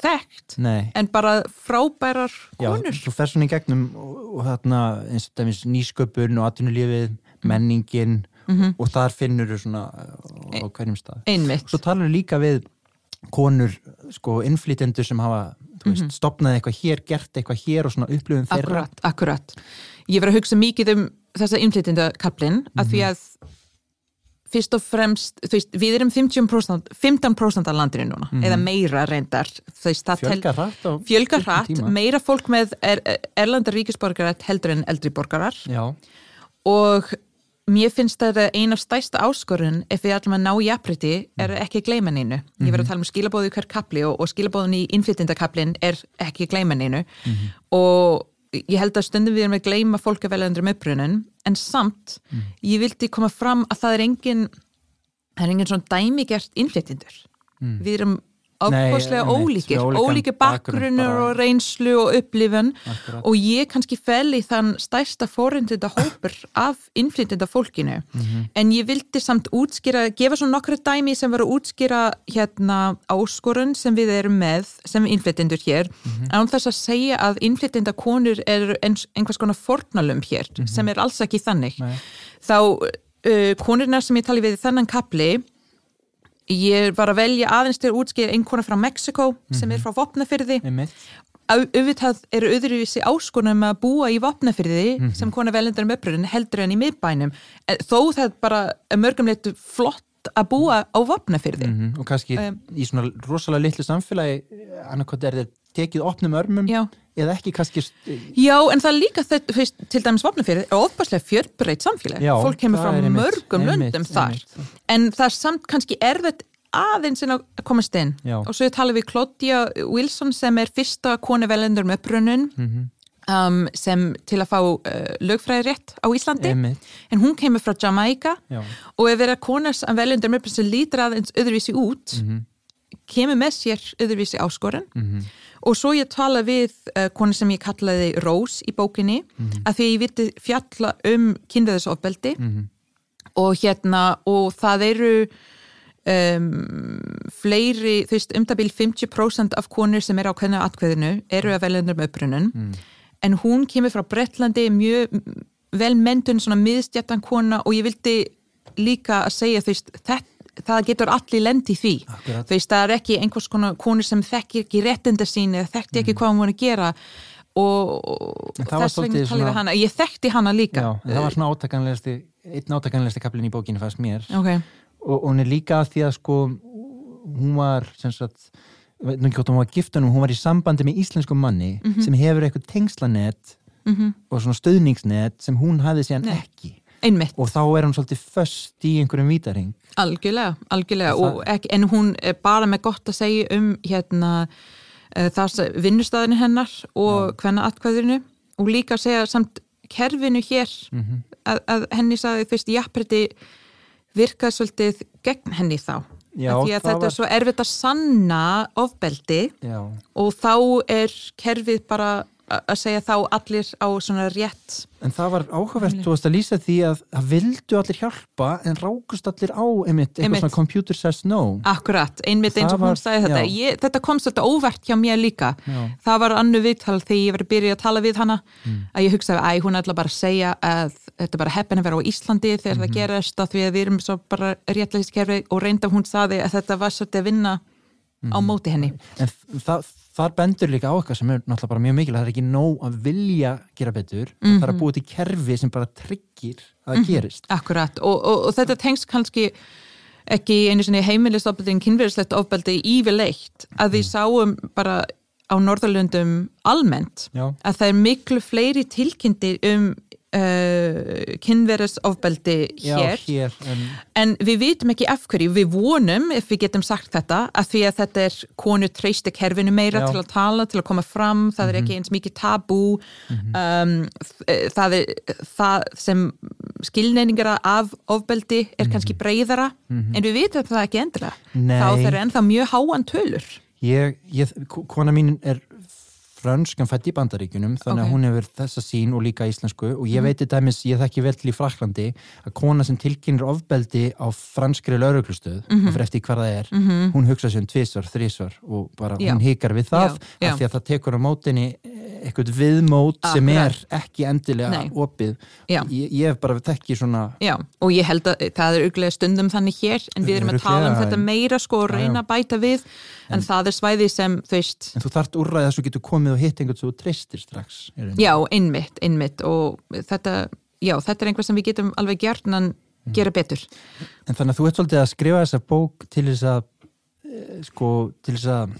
Speaker 2: þjóðþekkt
Speaker 1: Nei,
Speaker 2: en bara frábærar
Speaker 1: já,
Speaker 2: konur.
Speaker 1: þú fer svona í gegnum og, og þarna eins og dæmis nýsköpun og atvinnulífið, menningin og þar finnur þú svona á, á hverjum stað.
Speaker 2: einmitt,
Speaker 1: Svo talar þú líka við konur, sko, innflytendur sem hafa, þú veist, stopnaði eitthvað hér, gert eitthvað hér og svona upplifum þeirra.
Speaker 2: akkurat, akkurat. Ég var að hugsa mikið um þessa innflytjendakablin af því að fyrst og fremst, þú veist, við erum 50%, 15% af landinu núna, eða meira reyndar, þú veist, það tel-
Speaker 1: Fjölga hratt á
Speaker 2: fjölga
Speaker 1: stuttum
Speaker 2: hratt, meira fólk með er, erlanda ríkisborgarar heldur en eldri borgarar.
Speaker 1: Já,
Speaker 2: og mér finnst þetta eina stæsta áskorun ef við ætlum að ná jafnbreyti er ekki að gleyma neinu. Ég verður að tala um skilabóðu hver kapli og, og skilabóðun í innflytjendakaplin er ekki að gleyma neinu. Og ég held að stundum við erum að gleyma fólk að velja undir um upprunun en samt ég vildi koma fram að það er engin það er engin svona dæmigert innflytjendur. Við erum ákvæmslega ólíkir, ólíkir
Speaker 1: bakgrunn
Speaker 2: bakgrunnur og reynslu og upplifun
Speaker 1: Akkurat.
Speaker 2: og ég kannski fel í þann stærsta fórindinda hópur af innflytjenda fólkinu
Speaker 1: Mhm.
Speaker 2: en ég vildi samt útskýra, gefa svona nokkru dæmi sem var að útskýra hérna áskorun sem við erum með sem innflytjendur hér,
Speaker 1: Mhm.
Speaker 2: án þess að segja að innflytjenda konur er einhvers konar fornalum hér sem er alls ekki þannig.
Speaker 1: Nei.
Speaker 2: þá uh, konurnar sem ég tali við í þennan kapli ég var að velja aðeins til að útskýra einhverja frá Mexiko sem er frá Vopnafyrði auðvitað eru öðruvísi áskonum að búa í vopnafyrði
Speaker 1: Mhm.
Speaker 2: sem kona velendar um uppröðin heldur en í miðbænum. En þó það er bara mörgum leitt flott að búa á vopnafyrði
Speaker 1: Mm Og kannski
Speaker 2: Um,
Speaker 1: í svona rosalega litlu samfélagi annarkot er þeir tekið opnum örmum
Speaker 2: Já.
Speaker 1: eða ekki kannski
Speaker 2: Já, en það er líka þetta, veist, til dæmis vopnafyrði er ofbáslega fjörbreytt samfélag
Speaker 1: Já,
Speaker 2: fólk kemur frá
Speaker 1: einmitt,
Speaker 2: mörgum löndum þar
Speaker 1: einmitt.
Speaker 2: en það er samt kannski erfitt aðeins en að komast inn og svo tala við Claudia Wilson sem er fyrsta konu velendur um upprönnun
Speaker 1: Mhm.
Speaker 2: um, sem til að fá uh, lögfræði rétt á Íslandi
Speaker 1: Einmitt.
Speaker 2: en hún kemur frá Jamaica
Speaker 1: Já.
Speaker 2: og ef vera konar sem velundur með sem lítur aðeins öðruvísi út
Speaker 1: Mhm.
Speaker 2: kemur með sér öðruvísi áskorun
Speaker 1: Mhm.
Speaker 2: Og svo ég tala við uh, konu sem ég kallaði Rose í bókinni
Speaker 1: Mhm.
Speaker 2: að því ég viti fjalla um kynveðisofbeldi
Speaker 1: Mhm.
Speaker 2: og hérna og það eru um, fleiri, þú veist, umdabil 50% af konur sem eru á hvernig atkveðinu eru að velja um upprunun
Speaker 1: Mm.
Speaker 2: en hún kemur frá Bretlandi mjög vel mentun, svona miðstjættan kona og ég vildi líka að segja, þú veist, þetta það getur allir lendi því
Speaker 1: Akkurat.
Speaker 2: þú veist, það er ekki einhvers konar konur sem þekkir ekki réttinda sín eða þekkti ekki hvað hún voru að gera og
Speaker 1: Mm.
Speaker 2: Þess vegna talaði
Speaker 1: svona-
Speaker 2: hana ég þekkti hana líka
Speaker 1: Já, það var svona átakanlegasti einn átakanlegasti kaplinn í bókinu fannst mér
Speaker 2: ok,
Speaker 1: og, og hún er líka að því að sko hún var sem sagt veit nú ekki hvort hún var giftunum, hún var í sambandi með íslenskum manni
Speaker 2: Mhm.
Speaker 1: sem hefur eitthvað tengslanet og svona stöðningsnet sem hún hafði síðan
Speaker 2: Nei.
Speaker 1: ekki
Speaker 2: einmitt.
Speaker 1: Og þá er hún svolítið föst í einhverjum vítaring
Speaker 2: Algjörlega, algjörlega.
Speaker 1: Það-
Speaker 2: ekki, en hún er bara með gott að segja um hérna uh, það vinnustæðinu hennar og hvenna atkvæðinu og líka að segja samt kerfinu hér
Speaker 1: Mhm.
Speaker 2: að, að henni sagði fyrst jafnbreytti virkaði svolítið gegn henni þá.
Speaker 1: Já,
Speaker 2: því að þetta
Speaker 1: var-
Speaker 2: er svo erfitt að sanna ofbeldi
Speaker 1: Já,
Speaker 2: og þá er kerfið bara að segja þá allir á svona rétt
Speaker 1: en það var áhugavert þú veist að lýsa því að það vildu allir hjálpa en rákust allir á einmitt, eitthvað
Speaker 2: Einmitt.
Speaker 1: svona computer says no
Speaker 2: Akkurat, einmitt eins
Speaker 1: Það
Speaker 2: og hún sagði þetta ég, þetta kom svolítið óvert hjá mér líka
Speaker 1: Já.
Speaker 2: það var annu viðtal þegar ég var að byrja að tala við hana
Speaker 1: Mm.
Speaker 2: að ég hugsaði að hún ætla bara að segja að þetta bara heppin að vera á Íslandi þegar
Speaker 1: Mhm.
Speaker 2: það gerist að því að við erum svo bara réttlæskerfi og reynda hún sagði að þetta var svolítið að vinna á
Speaker 1: Mhm.
Speaker 2: móti henni
Speaker 1: En það, þar bendur líka á okkar sem er náttúrulega bara mjög mikil það er ekki nóg að vilja gera betur það er að búa til kerfi sem bara tryggir að það gerist.
Speaker 2: Akkurat, og, og, og þetta tengst kannski ekki einu sinni heimilistofbeldi en kynverðislegt ofbeldi yfirleitt að við sáum bara á Norðurlöndum almennt
Speaker 1: Já.
Speaker 2: að það er miklu fleiri tilkynntir um uh, kynverðisofbeldi hér
Speaker 1: hér en,
Speaker 2: en við vitum ekki af hverju, við vonum ef við getum sagt þetta, að því að þetta er konu treysti kerfinu meira
Speaker 1: Já. Mhm.
Speaker 2: til að tala til að koma fram, það er ekki eins mikið tabú um, þ- það er það sem skilneiningar af ofbeldi er kannski breyðara en við vitum það ekki endilega
Speaker 1: Mhm. Nei.
Speaker 2: þá þeir eru ennþá mjög háan tölur
Speaker 1: ég, ég, kona mín er frönskan fætt í bandaríkunum þannig
Speaker 2: Ok.
Speaker 1: að hún hefur þessa sín og líka íslensku og ég veit þetta dæmis, ég þekki vel til í Fraklandi að kona sem tilkynir ofbeldi á franskri lauruglustöð
Speaker 2: Mhm.
Speaker 1: og fyrir eftir hvað það er, hún hugsa sér um tvisvar, þrísvar og bara
Speaker 2: Já.
Speaker 1: hún hikar við það
Speaker 2: Já, já.
Speaker 1: af því að það tekur á mótinni eitthvað viðmót sem er ekki endilega
Speaker 2: Nei.
Speaker 1: opið ég, ég hef bara þekki svona
Speaker 2: og ég held að það er auglega stundum þannig hér en við erum að tala um þetta
Speaker 1: en-
Speaker 2: meira sko og reyna að bæta við en, það er svæði sem, þú veist
Speaker 1: komið og hitt einhvern svo þú treystir strax.
Speaker 2: Já, einmitt, einmitt og þetta, já, þetta er einhver sem við getum alveg gert en gera betur.
Speaker 1: En þannig að þú ert svolítið að skrifa þessa bók til þess að eh, sko, til þess að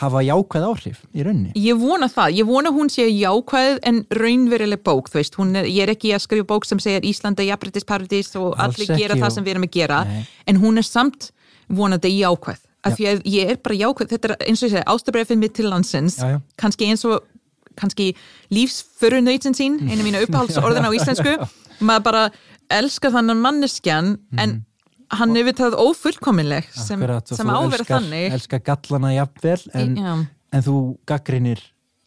Speaker 1: hafa jákvæð áhrif í rauninni.
Speaker 2: Ég vona það, ég vona hún sé jákvæð en raunveruleg bók, þú veist, er, ég er ekki að skrifa bók sem segir Ísland er jafnbrytisparadís og
Speaker 1: Alls
Speaker 2: allir gera
Speaker 1: ekki
Speaker 2: það
Speaker 1: og-
Speaker 2: sem við erum að gera,
Speaker 1: Nei.
Speaker 2: en hún er samt vonandi jákvæð, af því að ég er bara jákvæð, þetta er eins og ég segi, ástabrefið mitt til landsins,
Speaker 1: Já, já.
Speaker 2: kannski eins og kannski lífsförunautin sín, einu mínu uppáhaldsorðin á íslensku, maður bara elskar þannan manneskjan, en hann við það ófullkominleg sem, sem
Speaker 1: elskar,
Speaker 2: þannig.
Speaker 1: elskar gallana jafnvel en, en þú gaggrinir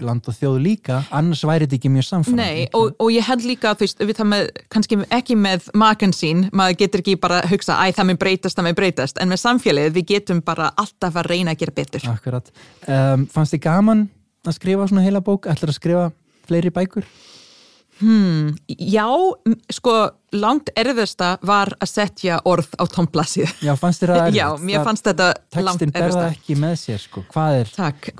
Speaker 1: land og þjóð líka, annars væri þetta ekki mjög samfram.
Speaker 2: Nei, og, og ég held líka þú veist, við það með, kannski ekki með makan sín, maður getur ekki bara að hugsa æ, það með breytast, það með breytast, en með samfélagið við getum bara alltaf að reyna að gera betur
Speaker 1: Akkurat. Um, fannst þið gaman að skrifa svona heila bók? Ætlar að skrifa fleiri bækur?
Speaker 2: Já, m- sko langt erfiðasta var að setja orð á tómplasið
Speaker 1: Já, fannst þér það erfitt?
Speaker 2: Já, mér fannst þetta langt
Speaker 1: Tekstin berða ekki með sér, sko. Hvað er,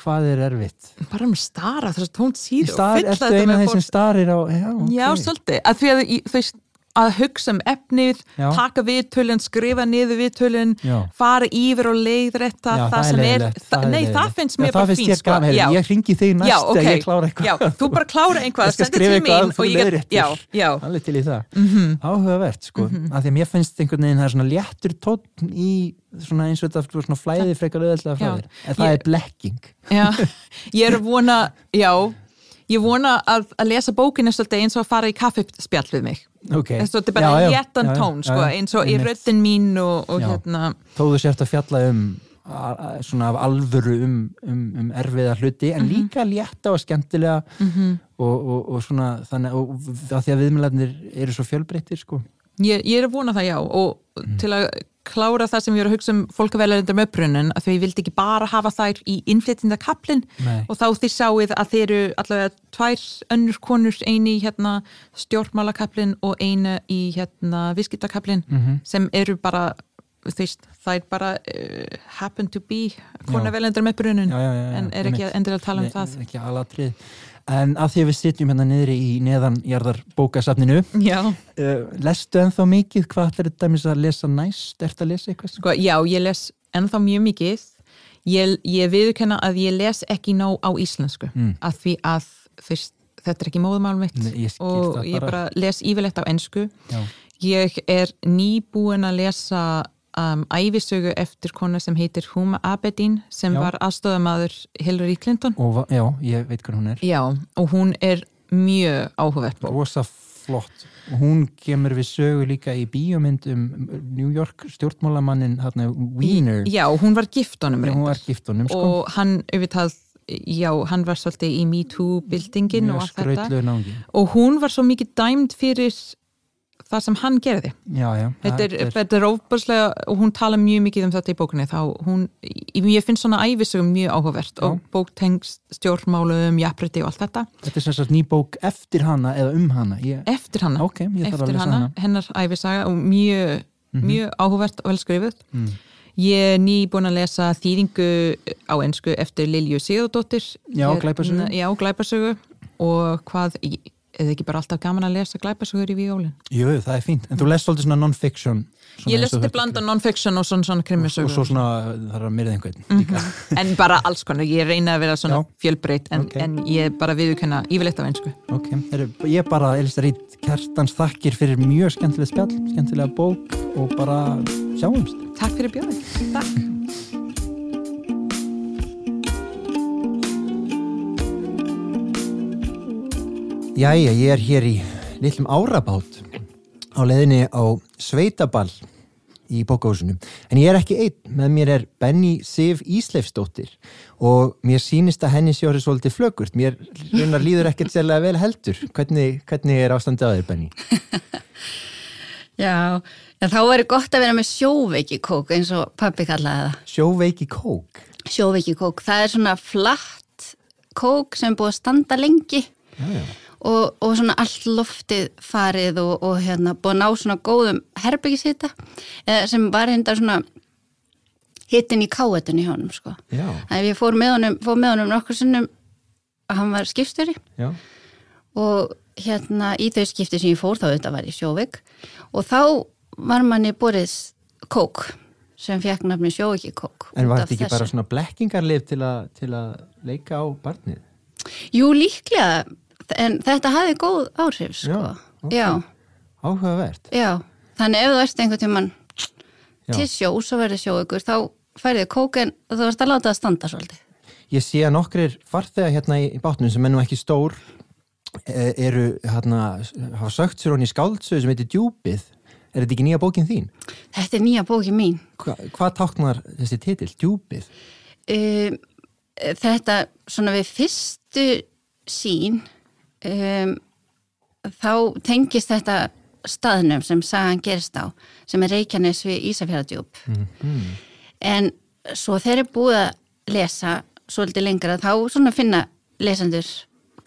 Speaker 1: hvað er erfitt?
Speaker 2: bara um að stara þess að tónt
Speaker 1: Í
Speaker 2: síður
Speaker 1: Star, ertu eina af þeir sem starir á... Já,
Speaker 2: Já,
Speaker 1: ok.
Speaker 2: svolítið, að því að veist að hugsa um efnið,
Speaker 1: Já.
Speaker 2: taka viðtölun skrifa niður viðtölun
Speaker 1: Já.
Speaker 2: fara yfir og leiðrætta
Speaker 1: Já,
Speaker 2: það, sem er,
Speaker 1: leiðinlegt,
Speaker 2: það, nei,
Speaker 1: leiðinlegt.
Speaker 2: það finnst mér
Speaker 1: það
Speaker 2: bara
Speaker 1: finnst
Speaker 2: fínt
Speaker 1: ég hringi þig næst
Speaker 2: já,
Speaker 1: þegar
Speaker 2: ok,
Speaker 1: ég klára eitthvað.
Speaker 2: þú bara klára eitthvað, sendi til mín
Speaker 1: að
Speaker 2: og ég get-
Speaker 1: alveg til í það. Áhugavert sko, af því að mér finnst einhvern veginn það er svona léttur tónn í svona eins og þetta sko, svona flæði frekar
Speaker 2: Já.
Speaker 1: þér. En það er blekking.
Speaker 2: Ég er að vona, já. Ég vona að, að lesa bókinu svolítið eins og að fara í kaffespjall við mig
Speaker 1: okay.
Speaker 2: þetta er bara léttan tón sko, eins og í röttin mín og, og hérna
Speaker 1: þú sért að fjalla um svona af alvöru um, um, um erfiða hluti en mm -hmm. líka létta og skemmtilega mm -hmm. og, og, og svona þannig og að því að viðmjölarnir eru svo fjölbreyttir sko
Speaker 2: Ég, ég er að vona það já og mm. til að klára það sem ég er að hugsa um fólkavelarindar með brunnin að þau vildi ekki bara hafa þær í innflytjandakaplinn og þá þið sáið að þeir eru allavega tvær önnur konur eini í hérna stjórnmálakaplinn og eina í hérna visskiptakaplinn mm -hmm. sem eru bara það er bara uh, happen to be konavelendar með brunun en er ekki endur að tala um það.
Speaker 1: ekki alatrið En að því að við sitjum hérna niðri í neðanjarðar bókasafninu, uh, lestu ennþá mikið? Hvað er þetta að lesa næst? Er þetta að lesa eitthvað?
Speaker 2: Sko, já, ég les ennþá mjög mikið. Ég, ég viðkenna að ég les ekki nóg á íslensku, mm. að því að fyrst, þetta er ekki móðumálum mitt Nei, ég og ég bara les yfirlegt á ennsku. Ég er nýbúin að lesa um, æfisögu eftir konu sem heitir Huma Abedin sem já. var aðstofamaður Hillary Clinton.
Speaker 1: Og, Já, ég veit hvað hún er.
Speaker 2: Já, og hún er mjög áhugavert
Speaker 1: Rosa flott. Hún kemur við sögu líka í bíomind um New York stjórnmálamannin Wiener.
Speaker 2: Já, hún var
Speaker 1: var giftunum
Speaker 2: sko. og hann auðvitað já, hann var svolítið í Me Too bildingin og allt þetta. og hún var svo mikið dæmt fyrir það sem hann gerði.
Speaker 1: Já, já,
Speaker 2: þetta er, er, er óbúrslega og hún tala mjög mikið um þetta í bókunni þá hún, ég finnst svona æfisögum mjög áhugavert og bóktengst stjórnmálum, jafnrætti og allt þetta.
Speaker 1: Þetta er sem sagt ný bók eftir hana eða um hana?
Speaker 2: Ég... Eftir hana,
Speaker 1: okay,
Speaker 2: eftir hana, hana. hennar æfisaga og mjög, mm -hmm. mjög áhugavert og velskrifuð mm. Ég er ný búin að lesa þýringu á ennsku eftir Lilju Sigurdóttir
Speaker 1: Já, glæparsögu
Speaker 2: Já, glæparsögu og hvað eða ekki bara alltaf gaman að lesa glæpasugur í viólin?
Speaker 1: Jú, það er fínt, en þú lest alltaf svona non-fiction
Speaker 2: Ég lesti blanda non-fiction og svona, svona krimmisugur
Speaker 1: og, og svo svona, er að myrða einhvern mm -hmm.
Speaker 2: En bara alls konar, ég reyna að vera svona fjölbreytt, en, okay. en ég bara viðkenna yfirleitt af einsku
Speaker 1: Ok, ég bara, Elisa Rít, kertans þakkir fyrir mjög skemmtilega spjall, skemmtilega bók og bara sjáumst.
Speaker 2: Takk fyrir bjóðin, takk
Speaker 1: Jæja, ég er hér í litlum árabátt á leðinni á Sveitaball í bókahúsinu. En ég er ekki einn, með mér er Benny Sif Ísleifsdóttir og mér sínist að henni sjóri svolítið flögurt. Mér raunar líður ekkert sérlega vel heldur. Hvernig, hvernig er ástandið á þér, Benny?
Speaker 3: Já, já, þá er gott að vera með sjóveiki kók eins og pappi kallaði það.
Speaker 1: Sjóveiki kók?
Speaker 3: Sjóveiki kók, það er svona flatt kók sem búið að standa lengi. Já, já og, og svona allt loftið farið og, og hérna búið að ná svona góðum herbyggisita sem var hérna svona hittin í káetunni hjá hann sko. Þannig ég fór með honum, fór með honum nokkur sinnum að hann var skipstöri og hérna í þau skipti sem ég fór þá þetta var í sjóvik og þá var manni borðið kók sem fekk nafni sjóviki kók
Speaker 1: En var þetta ekki þessu. bara svona blekkingarlið til, til að leika á barnið?
Speaker 3: Jú líklega en þetta hafi góð áhrif sko. Já, okay.
Speaker 1: áhugavert
Speaker 3: Já, þannig ef þú ert einhvern tíman til sjós og verður sjóugur þá færið kóken og þú ert að láta það standa svolítið
Speaker 1: Ég sé að nokkrir farþega hérna í bátnum sem er nú ekki stór e, eru hérna hafa sögt sér honni í skáldsöðu sem heitir Djúpið Er þetta ekki nýja bókin þín?
Speaker 3: Þetta er nýja bókin mín
Speaker 1: Hva, Hvað táknar þessi titil, Djúpið?
Speaker 3: Um, þetta svona við fyrstu sín um, þá tengist þetta staðnum sem sagan gerist á sem er Reykjanes við Ísafjörðardjúb mm -hmm. en svo þeir eru búið að lesa svolítið lengra þá svona finna lesandur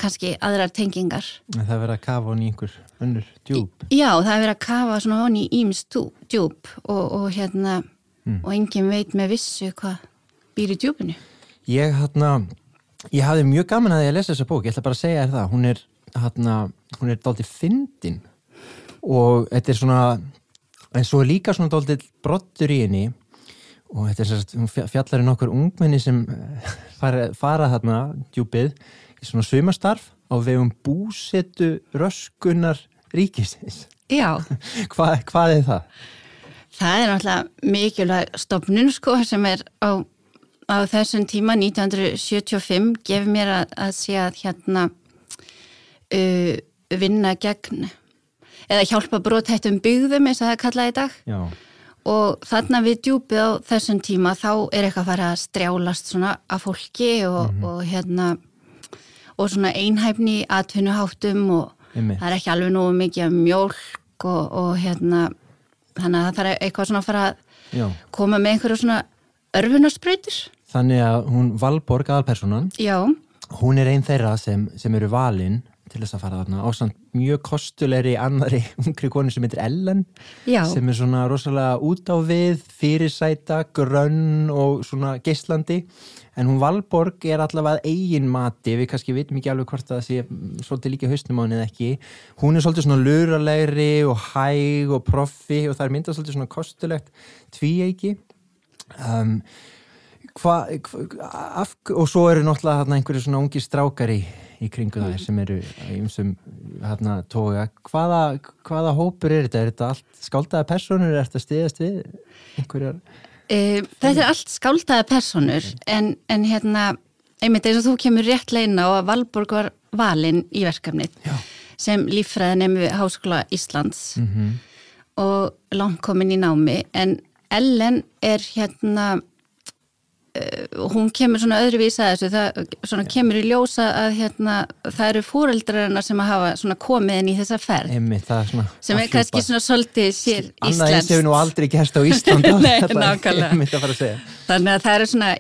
Speaker 3: kannski aðrar tengingar.
Speaker 1: En Það verður að kafa honni í einhver önnur djúb
Speaker 3: Já, það verður að kafa svona honni í íms djúb og, og hérna mm. og engin veit með vissu hvað býr í djúbinu
Speaker 1: Ég hérna Ég hafði mjög gaman að ég lesa þessa bók, ég ætla bara að segja þér það, hún er, hérna, hún er dálítið fyndin og þetta er svona, en svo er líka svona dálítið brottur í henni og þetta er svona fjallarinn okkur ungmenni sem eh, fara, fara þarna djúpið í svona saumastarf á vegum búsetu röskunar ríkisins.
Speaker 3: Já.
Speaker 1: Hva, hvað er það?
Speaker 3: Það er náttúrulega mikilvæg stopnun sko sem er á á þessum tíma 1975 gefur mér að, að sé að hérna uh, vinna gegn eða hjálpa brothættum byggðum eins og það er kallað í dag
Speaker 1: Já.
Speaker 3: og þarna við djúpið á þessum tíma þá er eitthvað að fara að strjálast svona af fólki og,
Speaker 1: Mhm.
Speaker 3: og hérna og svona einhæfni atvinnuháttum og
Speaker 1: Einmitt.
Speaker 3: það er ekki alveg nógu mikið af mjólk og, og hérna þannig að það þarf eitthvað svona að fara að
Speaker 1: Já.
Speaker 3: koma með einhverju svona örfunarspröytur
Speaker 1: Þannig að hún Valborg aðalpersonan, hún er einn þeirra sem, sem eru valin til þess að fara þarna ásamt mjög kostulegri annari ungri konu sem heitir Ellen
Speaker 3: já,
Speaker 1: sem er svona rosalega út á við fyrirsæta, grönn og svona geislandi. En hún Valborg er allavega að eigin mati við kannski vitum ekki alveg hvort það sé mm, svolítið líka henni eða ekki. Hún er svolítið svona luralegri og hæg og proffi og það er myndað svolítið svona kostulegt tvíeiki. Um, hva, hva, af, og svo eru náttúrulega einhverju svona ungi strákar í, í kringu þær sem eru í umsum hérna tóga hvaða, hvaða hópur er þetta? Er þetta allt skáldaða personur? Er þetta stiðast við einhverjar?
Speaker 3: e, þetta er allt skáldaða personur en, en hérna einmitt eins og þú kemur rétt leina og að Valborg var valinn í verkefnið
Speaker 1: Já.
Speaker 3: sem líffræðinemi við Háskóla Íslands
Speaker 1: Mm
Speaker 3: og langt komin í námi en Ellen er hérna uh, hún kemur svona öðruvísa að þessu, það svona kemur í ljósa að hérna það eru fóreldrarna sem að hafa svona komið inn í þessa ferð.
Speaker 1: Einmitt, er svona
Speaker 3: sem er kannski svona svolítið sér
Speaker 1: Annað eins hefur nú aldrei gerst á Íslanda
Speaker 3: Nei, nákvæmlega.
Speaker 1: að
Speaker 3: þannig að það eru svona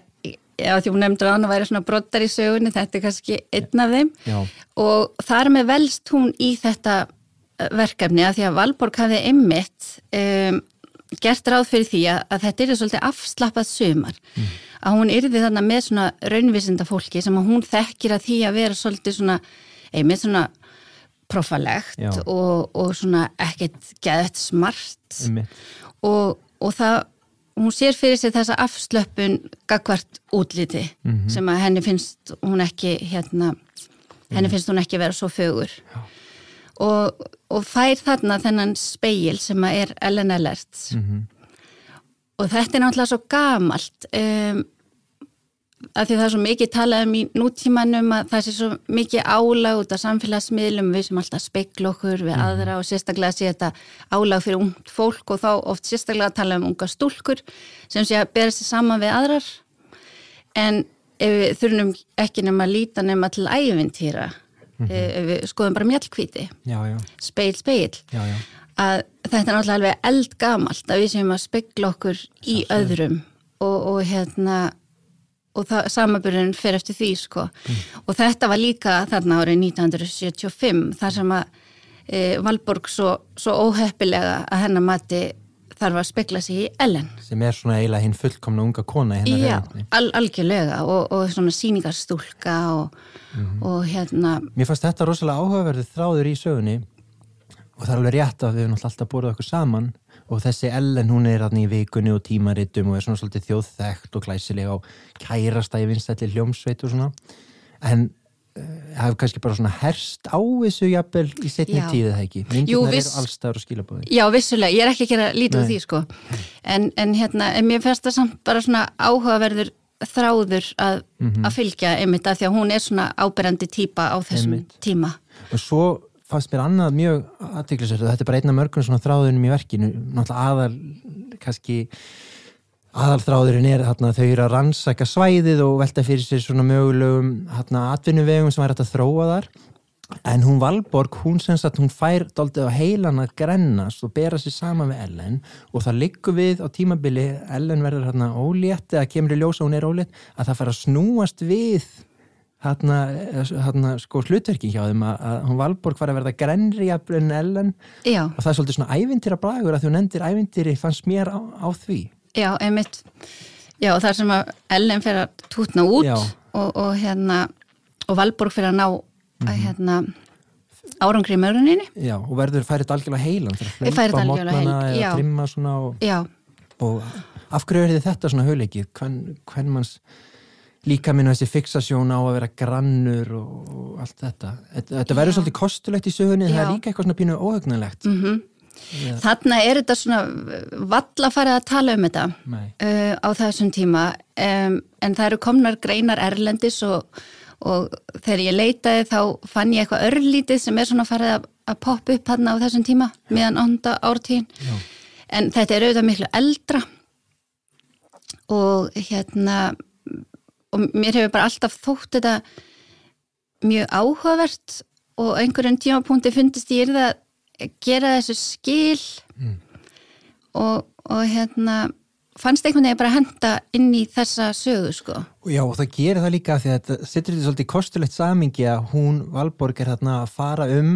Speaker 3: já því hún nefndur að væri svona brottar í sögunni þetta er kannski einn af þeim.
Speaker 1: Já,
Speaker 3: og þar með velst hún í þetta eh, verkefni að því að Valborg hafði einmitt um, gert ráð fyrir því að, að þetta er svolítið afslappað sumar. Að hún yrði þarna með svona raunvísinda fólki sem að hún þekkir að því að vera svolítið svona einmitt svona profalegt
Speaker 1: Já.
Speaker 3: og, og svona ekkert geðett smart. Og, og það hún sér fyrir sig þessa afslöppun gagvart útliti sem að henni finnst hún ekki hérna, henni finnst hún ekki vera svo fögur og, og fær þarna þennan speil sem er Ellen Ellert
Speaker 1: Mhm.
Speaker 3: og þetta er náttúrulega svo gamalt um, að því það er svo mikið talað um í nútímanum að það sé svo mikið álag út af samfélagsmiðlum. Við sem alltaf speikla okkur við aðra og sérstaklega sé þetta álag fyrir ungt fólk og þá oft sérstaklega tala um unga stúlkur sem sé að bera sér saman við aðrar. En ef við þurfum ekki nema að líta nema til ævintýra ef við skoðum bara mjallkvíti
Speaker 1: Já, já,
Speaker 3: speil, speil.
Speaker 1: Já, já.
Speaker 3: Að þetta er náttúrulega alveg eldgamalt að við séum að spekla okkur í öðrum og, og hérna og það, samaburðin fer eftir því sko. Og þetta var líka þarna árið 1975 þar sem að e, Valborg svo, svo óheppilega að hennar mati þarf að spekla sig í Ellen.
Speaker 1: Sem er svona eiginlega hinn fullkomna unga kona hennar
Speaker 3: Já, al, algjörlega og, og svona síningarstúlka og, og hérna
Speaker 1: Mér fannst þetta rosalega áhugaverðið þráður í sögunni og það er alveg rétt að við erum alltaf borðið okkur saman og þessi Ellen hún er hann í vikunni og tímaritum og er svona svolítið þjóðþekkt og glæsilega og kærasta í vinstætli hljómsveit og svona. En hafði kannski bara svona herst á þessu jafnvel í setni
Speaker 3: Já.
Speaker 1: tíðið það ekki?
Speaker 3: Jú,
Speaker 1: myndirnar
Speaker 3: viss-
Speaker 1: eru allstaður og skilabóði
Speaker 3: Já, vissulega, ég er ekki að gera lítið úr því sko. En, en hérna, en mér fannst það samt bara svona áhugaverður þráður að, að fylgja einmitt að því að hún er svona áberandi típa á þessum
Speaker 1: Einmitt.
Speaker 3: tíma.
Speaker 1: Og svo fannst mér annað mjög aðtiklisverð þetta er bara einn af mörgum svona þráðunum í verkinu náttúrulega aðal kannski aðalþráðurinn er þarna, þau eru að rannsaka svæðið og velta fyrir sér svona mögulegum atvinnuvegum sem er að þróa þar. En hún Valborg, hún sem sagt hún fær daldið á heilan að grennast og bera sér saman við Ellen. Og það liggur við á tímabili Ellen verður hérna ólétt eða kemur í ljósa hún er ólétt að það fær að snúast við hérna, hérna sko hlutverkin hjá þeim að, að hún Valborg var að verða grenri jafnir en Ellen.
Speaker 3: Já,
Speaker 1: og það er svolítið svona ævintýra bragur að þú nefndir ævintýri fannst mér á, á því
Speaker 3: já, einmitt. Já, þar sem að Ellen fer að tútna út
Speaker 1: Já.
Speaker 3: og, og hérna og Valborg fer að ná að hérna árangri í mörguninni
Speaker 1: Já, og verður færið algjörlega heilan fyrir að
Speaker 3: algjörlega
Speaker 1: mótnana eða
Speaker 3: já.
Speaker 1: trimma svona og,
Speaker 3: Já,
Speaker 1: og af hverju er þetta svona hugleikið? Hvern, hvern manns líka minna þessi fixasjón á að vera grannur og, og allt þetta? Þetta, þetta verður svolítið kostulegt í sögunni það er
Speaker 3: Já.
Speaker 1: líka eitthvað svona pínu óhugnulegt
Speaker 3: mm þarna er þetta svona valla farið að tala um þetta uh, á þessum tíma. Um, en það eru komnar greinar erlendis og, og þegar ég leitaði þá fann ég eitthvað örlítið sem er svona farið að, að poppa upp hann á þessum tíma meðan ánda ártíðin en þetta er auðvitað miklu eldra og hérna og mér hefur bara alltaf þótt þetta mjög áhugavert og einhverjum tímapunkti fundist ég er það að gera þessu skil mm. og, og hérna fannst einhvern veginn bara henda inn í þessa sögu sko.
Speaker 1: Já og það gerir það líka því að þetta setur þetta svolítið kostulegt samingi að hún Valborg er þarna að fara um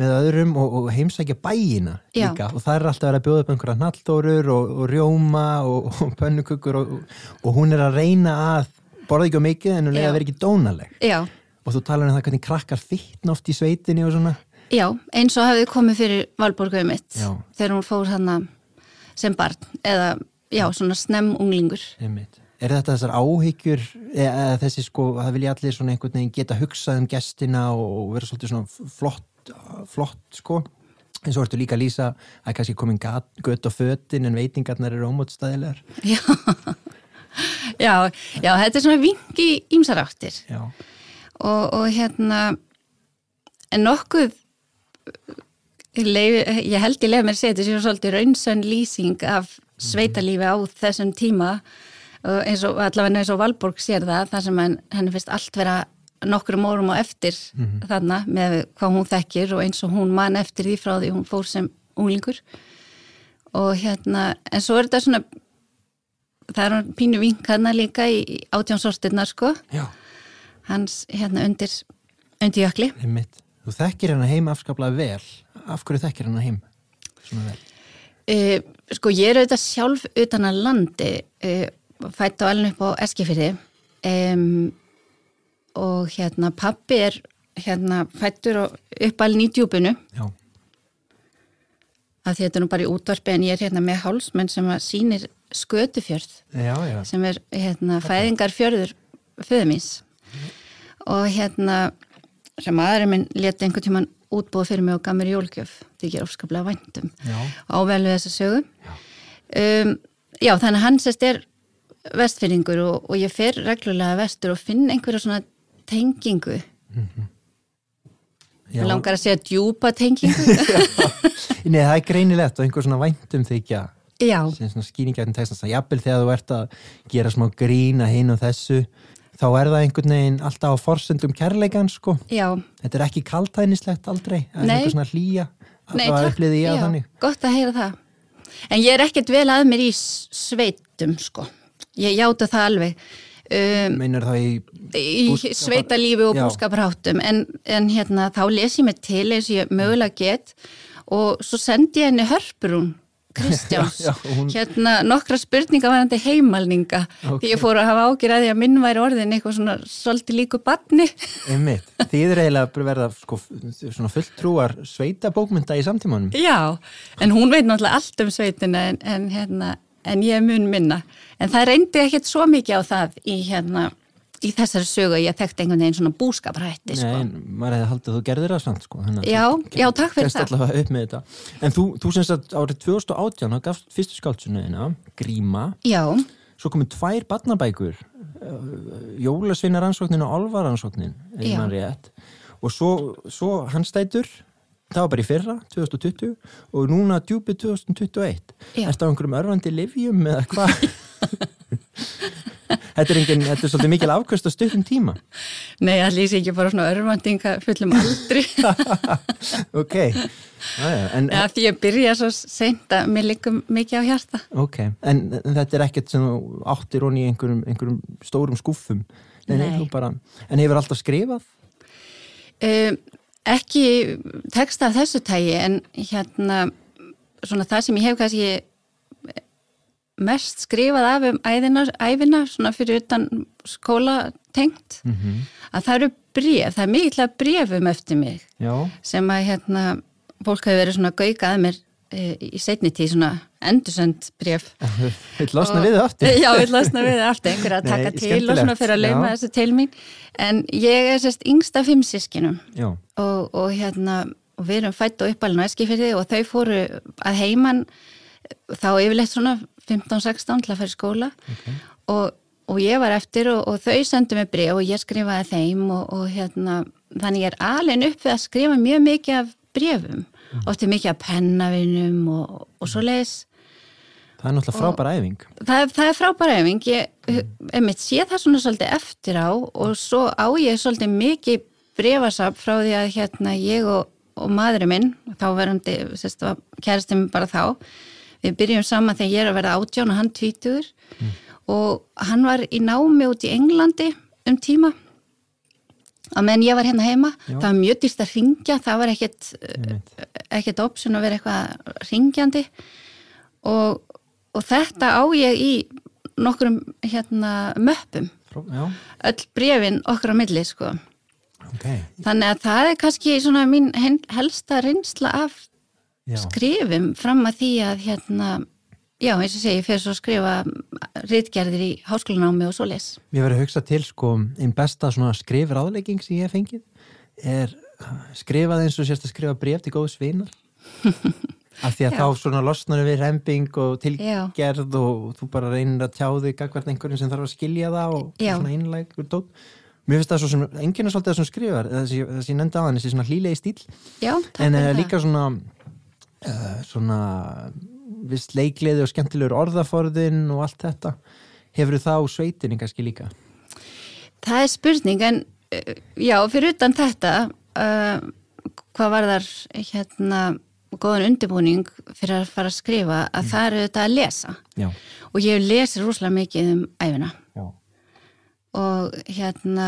Speaker 1: með öðrum og, og heimsækja bæina líka Já. og það er alltaf að vera að bjóða upp einhverja naldórur og, og rjóma og, og pönnukökur og hún er að reyna að borða ekki á mikið en hún er að vera ekki dónaleg
Speaker 3: Já.
Speaker 1: og þú talar um það hvernig krakkar þittn oft í sveitinni og svona
Speaker 3: Já, eins og hafið komið fyrir Valborgauð mitt Já. þegar hún fór hann sem barn eða já, svona snem unglingur
Speaker 1: Einmitt. Er þetta þessar áhyggjur eða þessi sko, það vilja allir svona einhvern veginn geta hugsað um gestina og vera svolítið svona flott flott sko eins og ertu líka að lýsa að kannski komin gött og föttin en veitingarnar eru ómótstæðilegar
Speaker 3: já. já, já, þetta er svona vingi ímsaráttir og, og hérna en nokkuð Leif, ég held ég lef mér að segja þetta séu svolítið raunsönn lýsing af sveitalífi á þessum tíma. Eins og allavega eins og Valborg sér það þar sem henni finnst allt vera nokkrum órum og eftir mm -hmm. þarna með hvað hún þekkir og eins og hún man eftir því frá því hún fór sem unglingur. Og hérna en svo er þetta svona það er pínu vink hann líka í átjónsortinnar sko.
Speaker 1: Já.
Speaker 3: hans hérna undir undir jökli
Speaker 1: Þú þekkir hennar heim afskaplega vel af hverju þekkir hennar heim svona vel?
Speaker 3: Uh, sko ég er auðvitað sjálf utan að landi uh, fætt á alveg upp á Eskifyrði um, og hérna pappi er hérna fættur upp alveg í djúbunu
Speaker 1: Já
Speaker 3: að þetta er nú bara í útvarpi en ég er hérna með hálsmenn sem að sínir skötufjörð
Speaker 1: já, já.
Speaker 3: sem er hérna fæðingarfjörður föðumís mm. og hérna sem aðra minn leti einhvern tíman útbúið fyrir mig og gaf mér jólgjöf því ég er ofskaplega væntum ável við þessa sögu. Um, já þannig hans er vestfyrringur og, og ég fer reglulega vestur og finn einhverja svona tengingu. Mm -hmm. ég langar að segja djúpa tengingu.
Speaker 1: Nei það er greinilegt og einhver svona væntum þykja.
Speaker 3: Sem
Speaker 1: svona skýningarinn tekst að jafnvel þegar þú ert að gera smá grína hinn og þessu þá er það einhvern veginn alltaf á forsendum kærleikan sko.
Speaker 3: Já.
Speaker 1: Þetta er ekki kaltænislegt aldrei, það er einhver svona hlýja
Speaker 3: Nei, að uppliði ég að þannig. Gott að heyra það. En ég er ekkert vel að mér í sveitum sko. Ég játa það alveg.
Speaker 1: Um, Meinar það í,
Speaker 3: í sveitalífi og búskaparháttum en, en hérna þá les ég mig til eins og ég mögulega get og svo sendi ég henni hörpurún Kristjáns, já, já, hún... hérna nokkra spurninga varandi heimalninga okay. því ég fór að hafa ágjur að því að minn væri orðin eitthvað svona svolítið líku barni.
Speaker 1: Þið er eiginlega verða sko, svona fulltrúar sveita bókmynda í samtímanum.
Speaker 3: Já, en hún veit náttúrulega allt um sveitina en, en, hérna, en ég mun minna. En það reyndi ekkert svo mikið á það í hérna í þessari sögu að ég þekkt einhvern veginn svona búskaprætti
Speaker 1: sko. Nei, maður hefði haldið að þú gerðir það samt sko
Speaker 3: Já, já, takk fyrir
Speaker 1: það. En þú, þú semst að árið 2018 þá gafst fyrstu skáltsunuðina Gríma.
Speaker 3: Já.
Speaker 1: Svo komið tvær barnabækur uh, Jólasveinaransóknin og Olvaransóknin og svo, svo hans stætur það var bara í fyrra, 2020 og núna djúpið 2021 Er þetta á einhverjum örfandi livjum eða hvað? þetta er, engin, þetta er svolítið mikil afkvæmst á stundum tíma.
Speaker 3: Nei, það lýsi ekki bara svona örfandinga fullum aldri.
Speaker 1: Ok.
Speaker 3: Æja, en, ja, Því ég byrja svo seint að mér likum mikið á hjarta.
Speaker 1: Ok, en, en þetta er ekkert sem áttir honni í einhverjum, einhverjum stórum skúfum Nei, Nei. Bara, En hefur alltaf skrifað?
Speaker 3: Um, ekki texta af þessu tægi en hérna svona það sem ég hef kannski mest skrifað af um æðina, æfina svona fyrir utan skóla tengt. Mm -hmm. að það eru bref, það er mikilvægt brefum eftir mig
Speaker 1: Já.
Speaker 3: sem að hérna fólk hefur verið svona gaugað mér e, í setni tíð svona endursend bref
Speaker 1: Vil losna við það aftur?
Speaker 3: Já, vil losna við það aftur, einhver að taka Nei, til og svona fyrir að lauma þessu til mín. En ég er sérst yngsta fimm sískinum og, og hérna og við erum fætt og uppalinn á Eskifjörði og þau fóru að heiman þá yfirleitt svona 15-16 til að fara í skóla okay. og, og ég var eftir og, og þau sendu mig bref og ég skrifaði þeim og, og hérna, þannig ég er alveg upp við að skrifa mjög mikið af brefum mm. ofti mikið af pennavinum og, og svo leiðis
Speaker 1: Það er náttúrulega frábæra æfing
Speaker 3: það, það er frábæra æfing ég mm. sé það svona svolítið eftir á og svo á ég svolítið mikið brefasap frá því að hérna ég og, og maðurinn minn þá verðandi, kæristum bara þá við byrjum saman þegar ég er að verða átján og hann tvítur mm. Og hann var í námi út í Englandi um tíma. Að menn ég var hérna heima Já. það var mjög dýrst að ringja það var ekkert ekkert option að vera eitthvað ringjandi og, og þetta á ég í nokkrum hérna möppum. Já. öll brefin okkur á milli sko. Okay. þannig að það er kannski svona mín helsta reynsla af Já. skrifum fram að því að hérna Já, eins og segi, ég fyrir svo að skrifa rítgerðir í háskólanámi og svo les.
Speaker 1: Mér verður að hugsa til, sko, einn besta skrifir aðlegging sem ég hef fengið er skrifað eins og sérst að skrifa bref til góðu svinar. Af því að þá svona losnar við remping og tilgerð Já. og þú bara reynir að tjá þig hvert einhverjum sem þarf að skilja það og Já. svona einleg og dótt. Mér finnst það svo sem, enginn er svolítið það sem skrifar, þess að ég nefndi á hann, þessi svona hlýlegi stíl.
Speaker 3: Já,
Speaker 1: en líka svona, uh, svona vist leikliði og skemmtilegur orðaforðin og allt þetta hefur þá sveitinni kannski líka?
Speaker 3: Það er spurning en eh, já, fyrir utan þetta uh, hvað var þar hérna góðan undirbúning fyrir að fara að skrifa að mm. það eru þetta að lesa
Speaker 1: já.
Speaker 3: og ég lesi rúslega mikið um æfina já. og hérna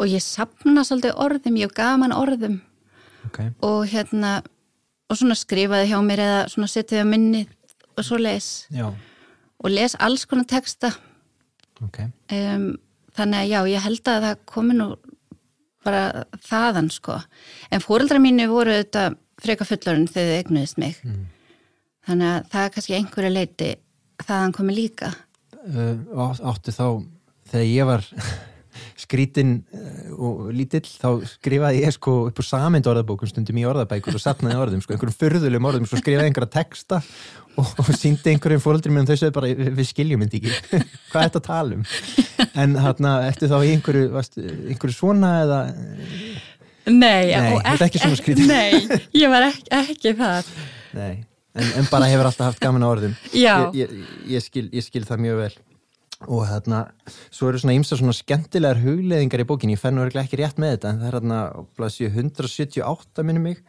Speaker 3: og ég sapna svolítið orðum, ég hef gaman orðum
Speaker 1: okay.
Speaker 3: og hérna og svona skrifaði hjá mér eða svona setjaði á minnið og svo les
Speaker 1: já.
Speaker 3: og les alls konar texta
Speaker 1: okay.
Speaker 3: um, þannig að já, ég held að það komi nú bara þaðan sko en fóreldra mínu voru þetta freka fullorinn þegar þið egnuðist mig mm. þannig að það er kannski einhverju leiti þaðan komi líka
Speaker 1: uh, Áttu þá þegar ég var skrítinn uh, og lítill þá skrifaði ég sko upp á samind orðabókum stundum í orðabækur og sapnaði orðum sko, einhverjum förðulegum orðum, svo skrifaði einhverja texta og, og síndi einhverjum fólkdur mér þau sögðu bara, við skiljum þetta ekki. Hvað er þetta að tala um? En hérna, eftir þá einhverju, varst, einhverju svona eða?
Speaker 3: Nei,
Speaker 1: nei ekki skrítið.
Speaker 3: Nei, ég var ekki, ekki það
Speaker 1: Nei, en, en bara hefur alltaf haft gaman á orðum. Ég, ég, ég, skil, ég skil það mjög vel og hérna, svo eru svona ímsa svona skemmtilegar hugleðingar í bókinni, ég fennu ekki rétt með þetta, en það er hérna 178 minnum mig.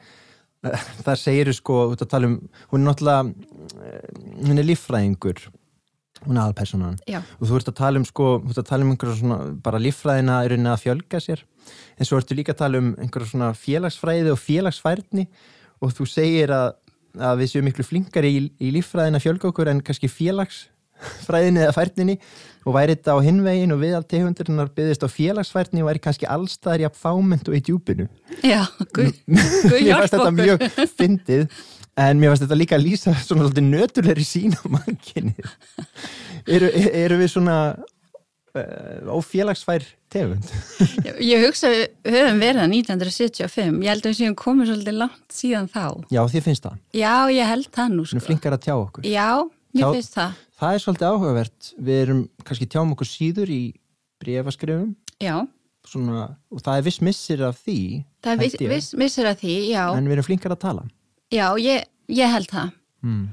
Speaker 1: Það segir sko, út að tala um hún er náttúrulega hún er líffræðingur. Hún er aðalpersonan og þú ert að tala um sko, þú ert að tala um einhverja svona bara líffræðina er einnig að fjölga sér. En svo ertu líka að tala um einhverja svona félagsfræði og félagsfærni. Og þú segir að, að við séum miklu flinkari í, í líffræðina fjölga okkur en kannski félags fræðinni eða færninni og væri þetta á hinvegin og við allt tegundurinnar byggðist á félagsfærni og væri kannski allstaðar jafn fámynd og í djúpinu
Speaker 3: Já, guð, guð
Speaker 1: Mér fannst þetta mjög fyndið en mér fannst þetta líka að lýsa svona svolítið nöturleiri sín á manginni eru, eru við svona uh, ófélagsfær tegund?
Speaker 3: Ég hugsa við höfum verið að 1975 ég held að við séum komið svolítið langt síðan þá
Speaker 1: Já, þið finnst það?
Speaker 3: Já, ég held það nú
Speaker 1: sko. Flinkar að tjá okkur?
Speaker 3: Já, mér finnst það
Speaker 1: það er svolítið áhugavert. Við erum kannski tjáum okkur síður í brefaskrifum Svona, og það er viss missir af því
Speaker 3: það er viss, viss missir af því, já.
Speaker 1: En við erum flinkar að tala.
Speaker 3: Já, ég, ég held það.
Speaker 1: Mm.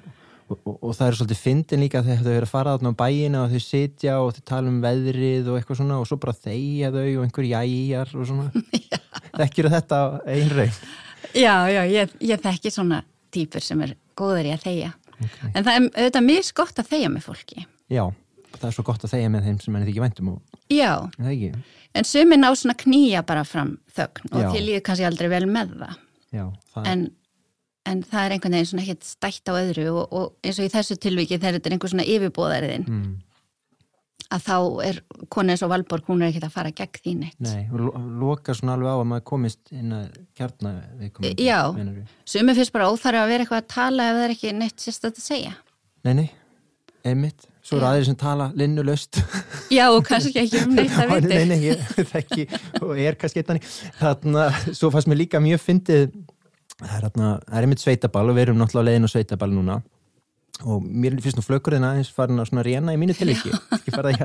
Speaker 1: og, og, og það er svolítið fyndin líka þegar þau eru að fara átna á bæina og þau sitja og þau tala um veðrið og eitthvað svona og svo bara þeia þau og einhver jæjar og svona. Þekkir þetta einrein
Speaker 3: já, já, ég, ég þekki svona týpur sem er góður í að þeia okay. en það er auðvitað mjög gott að þeia með fólki.
Speaker 1: Já, það er svo gott að þeia með þeim sem henni þykir vendum og...
Speaker 3: Já, en sumin á svona knýja bara fram þögn og til líður kannski aldrei vel með það,
Speaker 1: Já, það
Speaker 3: en, en það er einhvern veginn svona ekkert stætt á öðru og, og eins og í þessu tilviki þegar þetta er einhver svona yfirbóðariðin mm að þá er konu eins og Valborg, hún er ekki að fara gegn þín eitt.
Speaker 1: Nei, og loka svona alveg á að maður komist inn að kjarna
Speaker 3: viðkomandi. Já, sumi fyrst bara óþarf að vera eitthvað að tala ef það er ekki neitt sérstætt að segja.
Speaker 1: Nei, nei, einmitt. Svo eru aðeins sem tala linnulöst.
Speaker 3: Já, og kannski ekki um neitt að viti.
Speaker 1: Nei, nei, ég þekki og er kannski eitthvað nýtt. Þannig að svo fannst mér líka mjög fyndið, það er, er einmitt sveitabal og við erum náttúrulega leiðin á sveitabal núna og mér finnst nú flökurinn aðeins farin að reyna í mínu að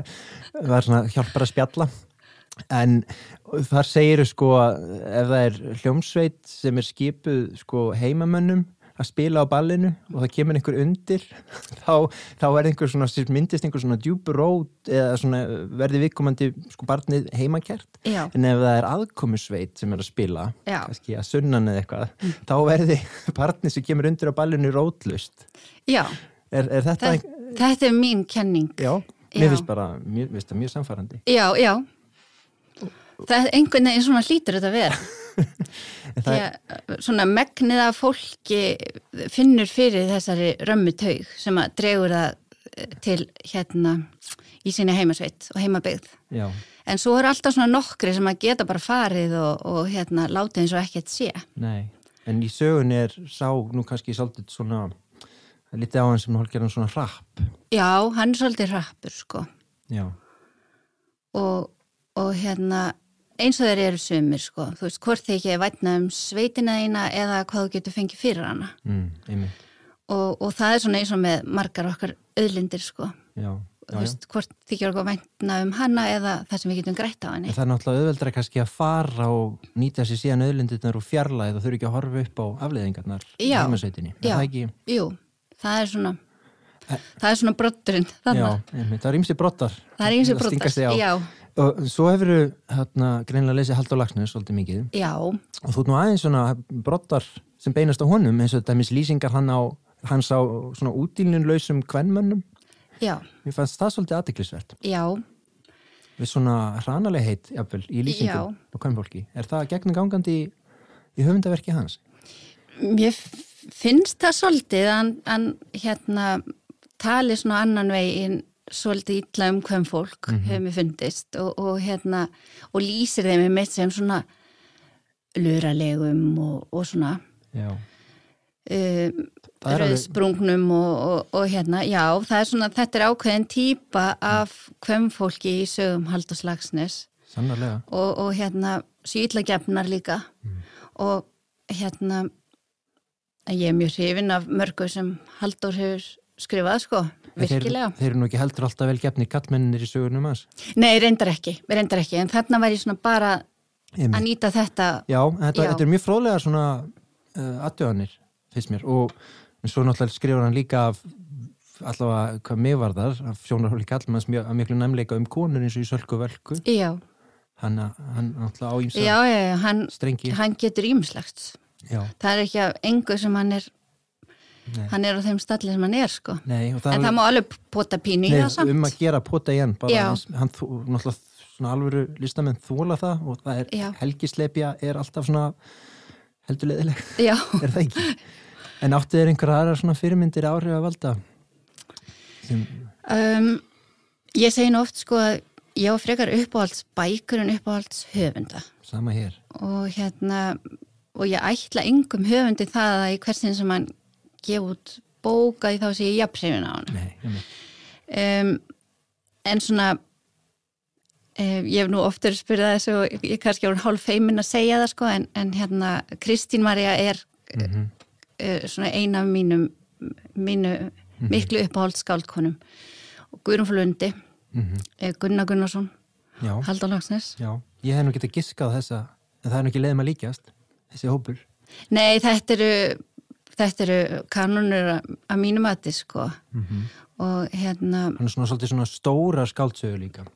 Speaker 1: það svona hjálpar að spjalla. En þar segir sko ef það er hljómsveit sem er skipuð sko heimamönnum að spila á ballinu og það kemur einhver undir þá, þá er einhver svona myndist einhver svona djúpur rót eða svona verði viðkomandi sko barnið heimakert
Speaker 3: Já.
Speaker 1: en ef það er aðkomusveit sem er að spila
Speaker 3: Já.
Speaker 1: kannski að sunnan eða eitthvað mm. þá verði barnið sem kemur undir á ballinu rótlust er, er þetta ein...
Speaker 3: þetta er mín kenning.
Speaker 1: Já, mér finnst bara það mjög samfærandi
Speaker 3: Já, já Það er einhvern veginn svona hlýtur þetta að vera að svona megnið af fólki finnur fyrir þessari römmu taug sem að dregur það eh, til hérna í sína heimasveit og heimabyggð.
Speaker 1: Já.
Speaker 3: En svo er alltaf svona nokkri sem að geta bara farið og, og hérna látið eins og ekkert sé.
Speaker 1: Nei, en í sögun er sá nú kannski svolítið svona litið á hann sem hálf gerðan svona rapp.
Speaker 3: Já, hann er svolítið rappur sko.
Speaker 1: Já.
Speaker 3: Og, og hérna eins og þeir eru sumir sko, þú veist, hvort þeir ekki vætna um sveitina eina eða hvað þú getur fengið fyrir hana.
Speaker 1: Mm,
Speaker 3: og, og það er svona eins og með margar okkar öðlindir sko.
Speaker 1: Já, já,
Speaker 3: þú veist, hvort þið ekki okkur vætna um hana eða það sem við getum grætt á henni.
Speaker 1: Það er náttúrulega auðveldra kannski að fara og nýta sér síðan öðlindirnar og fjarlæð og þurfi ekki að horfa upp á afleðingarnar í heimasveitinni,
Speaker 3: já,
Speaker 1: það ekki?
Speaker 3: Jú, það er svona það er svona brotturinn
Speaker 1: Já, einmitt, það er ímsi brottar
Speaker 3: Það er ímsi brottar, já
Speaker 1: Og svo hefur hérna, greinlega lesið Haldur Lagsnes svolítið mikið.
Speaker 3: Já.
Speaker 1: Og þú er nú aðeins svona brottar sem beinast á honum eins og þetta mis lýsingar hann á, hans á svona útílnunlausum kvennmönnum.
Speaker 3: Já.
Speaker 1: Mér fannst það svolítið aðdeklisvert.
Speaker 3: Já.
Speaker 1: Við svona hranaleg heit jafnvel, í lýsingum á kvennfólki. Er það gegnum gangandi í, í höfundaverki hans?
Speaker 3: Mér finnst það svolítið að hann hérna tali svona annan veginn svolítið illa um hvem fólk mm -hmm. hefur mér fundist og, og hérna og lýsir þeim með sem svona luralegum og, og svona um, rauðsprungnum og, og, og hérna, já, það er svona þetta er ákveðin típa af hvem fólki í sögum Haldur Slagsnes og, og hérna síðlagefnar líka mm. og hérna ég er mjög hrifin af mörgu sem Haldur hefur skrifað sko virkilega.
Speaker 1: Þeir, þeir eru nú ekki heldur alltaf vel gefni kallmennir í sögurnum hans?
Speaker 3: Nei, reyndar ekki, reyndar ekki, en þarna ég svona bara Einmitt. að nýta þetta.
Speaker 1: Já, þetta, Já. þetta er mjög fróðlega svona uh, aðdöðanir, finnst mér, og svo náttúrulega skrifur hann líka af allavega hvað mig var þar, af sjónarhóli kallmanns mjög, að miklu nefnleika um konur eins og í Sölku Völku.
Speaker 3: Já.
Speaker 1: Hann, hann náttúrulega á ímsa strengi.
Speaker 3: Hann getur ímslegt. Já. Það er ekki af engu sem hann er Nei. hann er á þeim stalli sem hann er sko.
Speaker 1: Nei, það
Speaker 3: en
Speaker 1: alveg...
Speaker 3: það má alveg pota pínu í það samt.
Speaker 1: um að gera pota í hann hann náttúrulega alvöru listamenn þóla það og það er helgisleipja er alltaf svona heldur leðileg er það ekki? En áttu þér einhverja aðra svona fyrirmyndir áhrif að valda?
Speaker 3: Sem... um, ég segi nú oft sko að ég á frekar uppáhalds bækur en uppáhalds höfunda.
Speaker 1: Sama hér.
Speaker 3: Og hérna og ég ætla yngum höfundi það að í hversin sem hann gefa út bóka í þá sem ég jafnsefin á hann um, en svona um, ég hef nú oftur spyrðað þessu og ég kannski árið hálf feimin að segja það sko en, en hérna Kristín Marja er mm -hmm. uh, svona eina af mínum mínu mm -hmm. miklu uppáhald skáldkonum. Og Guðrún Flundi mm -hmm. Gunnar Gunnarsson Haldur Lagsnes
Speaker 1: ég hef nú getið giskað þessa en það er nú ekki leiðum að líkjast þessi hópur.
Speaker 3: Nei, þetta eru þetta eru kanunur að mínum að þið sko mm -hmm. og hérna
Speaker 1: hann er svona svolítið svona stóra skáldsögur líka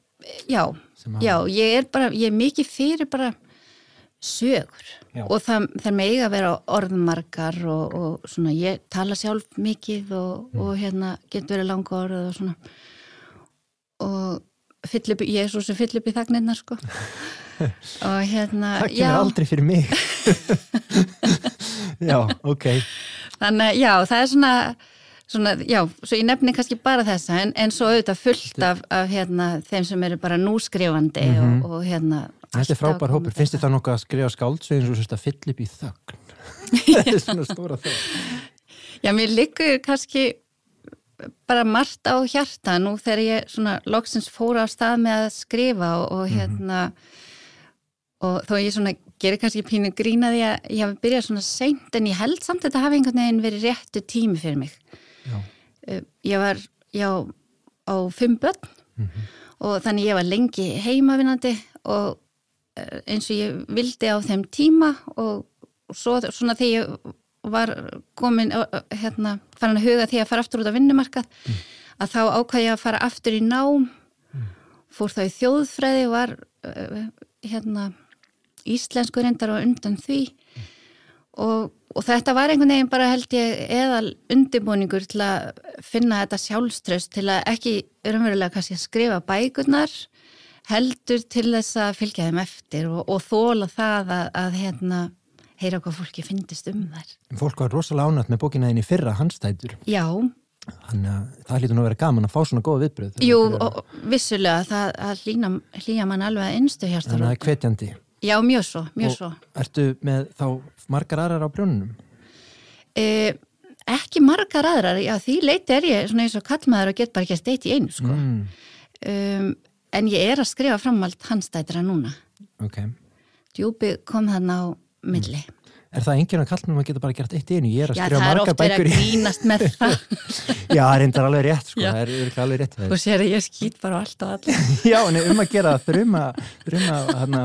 Speaker 3: já, já, ég er bara ég er mikið fyrir bara sögur já. og það, það megi að vera orðmarkar og, og svona ég tala sjálf mikið og, mm. og hérna getur verið langa orð og svona og upp, ég er svo sem fyll upp í þagnirna sko og hérna
Speaker 1: það kemur aldrei fyrir mig já, ok
Speaker 3: þannig já, það er svona svona, já, svo ég nefni kannski bara þessa en, en svo auðvitað fullt af, af hérna, þeim sem eru bara núskrifandi mm -hmm. og, og hérna
Speaker 1: Þetta er frábær hópur, finnst þið það nokkuð að skrifa skáldsveginn svo sérst að fyll upp í þögn þetta er svona stóra þögn
Speaker 3: Já, mér likur kannski bara margt á hjarta nú þegar ég svona loksins fóra á stað með að skrifa og, og mhm. hérna mm -hmm. Og þó ég svona gerir kannski pínu grína því að ég hafi byrjað svona seint en ég held samt að þetta hafi einhvern veginn verið réttu tími fyrir mig. Uh, ég var já, á fimm börn. Og þannig ég var lengi heimavinnandi og uh, eins og ég vildi á þeim tíma og, svo svona þegar ég var komin uh, hérna, farin að huga því að fara aftur út á vinnumarkað að þá ákvað ég að fara aftur í nám. Fór þá í þjóðfræði var hérna íslensku reyndar og undan því og, og þetta var einhvern veginn bara held ég eðal undibúningur til að finna þetta sjálfströst til að ekki raunverulega kannski að skrifa bækurnar heldur til þess að fylgja þeim eftir og, og þóla það að, að hérna heyra hvað fólki finnist um þær.
Speaker 1: Fólk var rosalega ánætt með bókina þín í fyrra handstætur.
Speaker 3: Já.
Speaker 1: Þannig að það hlýtur nú að vera gaman að fá svona góða viðbröð.
Speaker 3: Jú, og vissulega það, það hlýna, hlýja mann alveg að einstu hjartar.
Speaker 1: Þannig að það er hvetjandi.
Speaker 3: Já, mjög svo, mjög
Speaker 1: og
Speaker 3: svo.
Speaker 1: Ertu með þá margar aðrar á brjónunum?
Speaker 3: Eh, ekki margar aðrar, já því leiti er ég svona eins og kallmaður og get bara ekki að steiti í einu sko.
Speaker 1: Mm.
Speaker 3: Um, en ég er að skrifa framvald handstætira núna.
Speaker 1: Ok.
Speaker 3: Djúpi kom þarna á milli. Mm.
Speaker 1: Er það enginn að kallmenn að geta bara gert eitt einu? Ég er að
Speaker 3: Já,
Speaker 1: skrifa
Speaker 3: það er
Speaker 1: margar
Speaker 3: oft verið
Speaker 1: bækur
Speaker 3: að grínast með það.
Speaker 1: Já, það er reyndar alveg rétt, sko.
Speaker 3: Já.
Speaker 1: Það er örugglega alveg rétt.
Speaker 3: Þú sér að ég skýt bara allt og allir.
Speaker 1: Já, en um að gera þrjuma, þrjuma, hérna,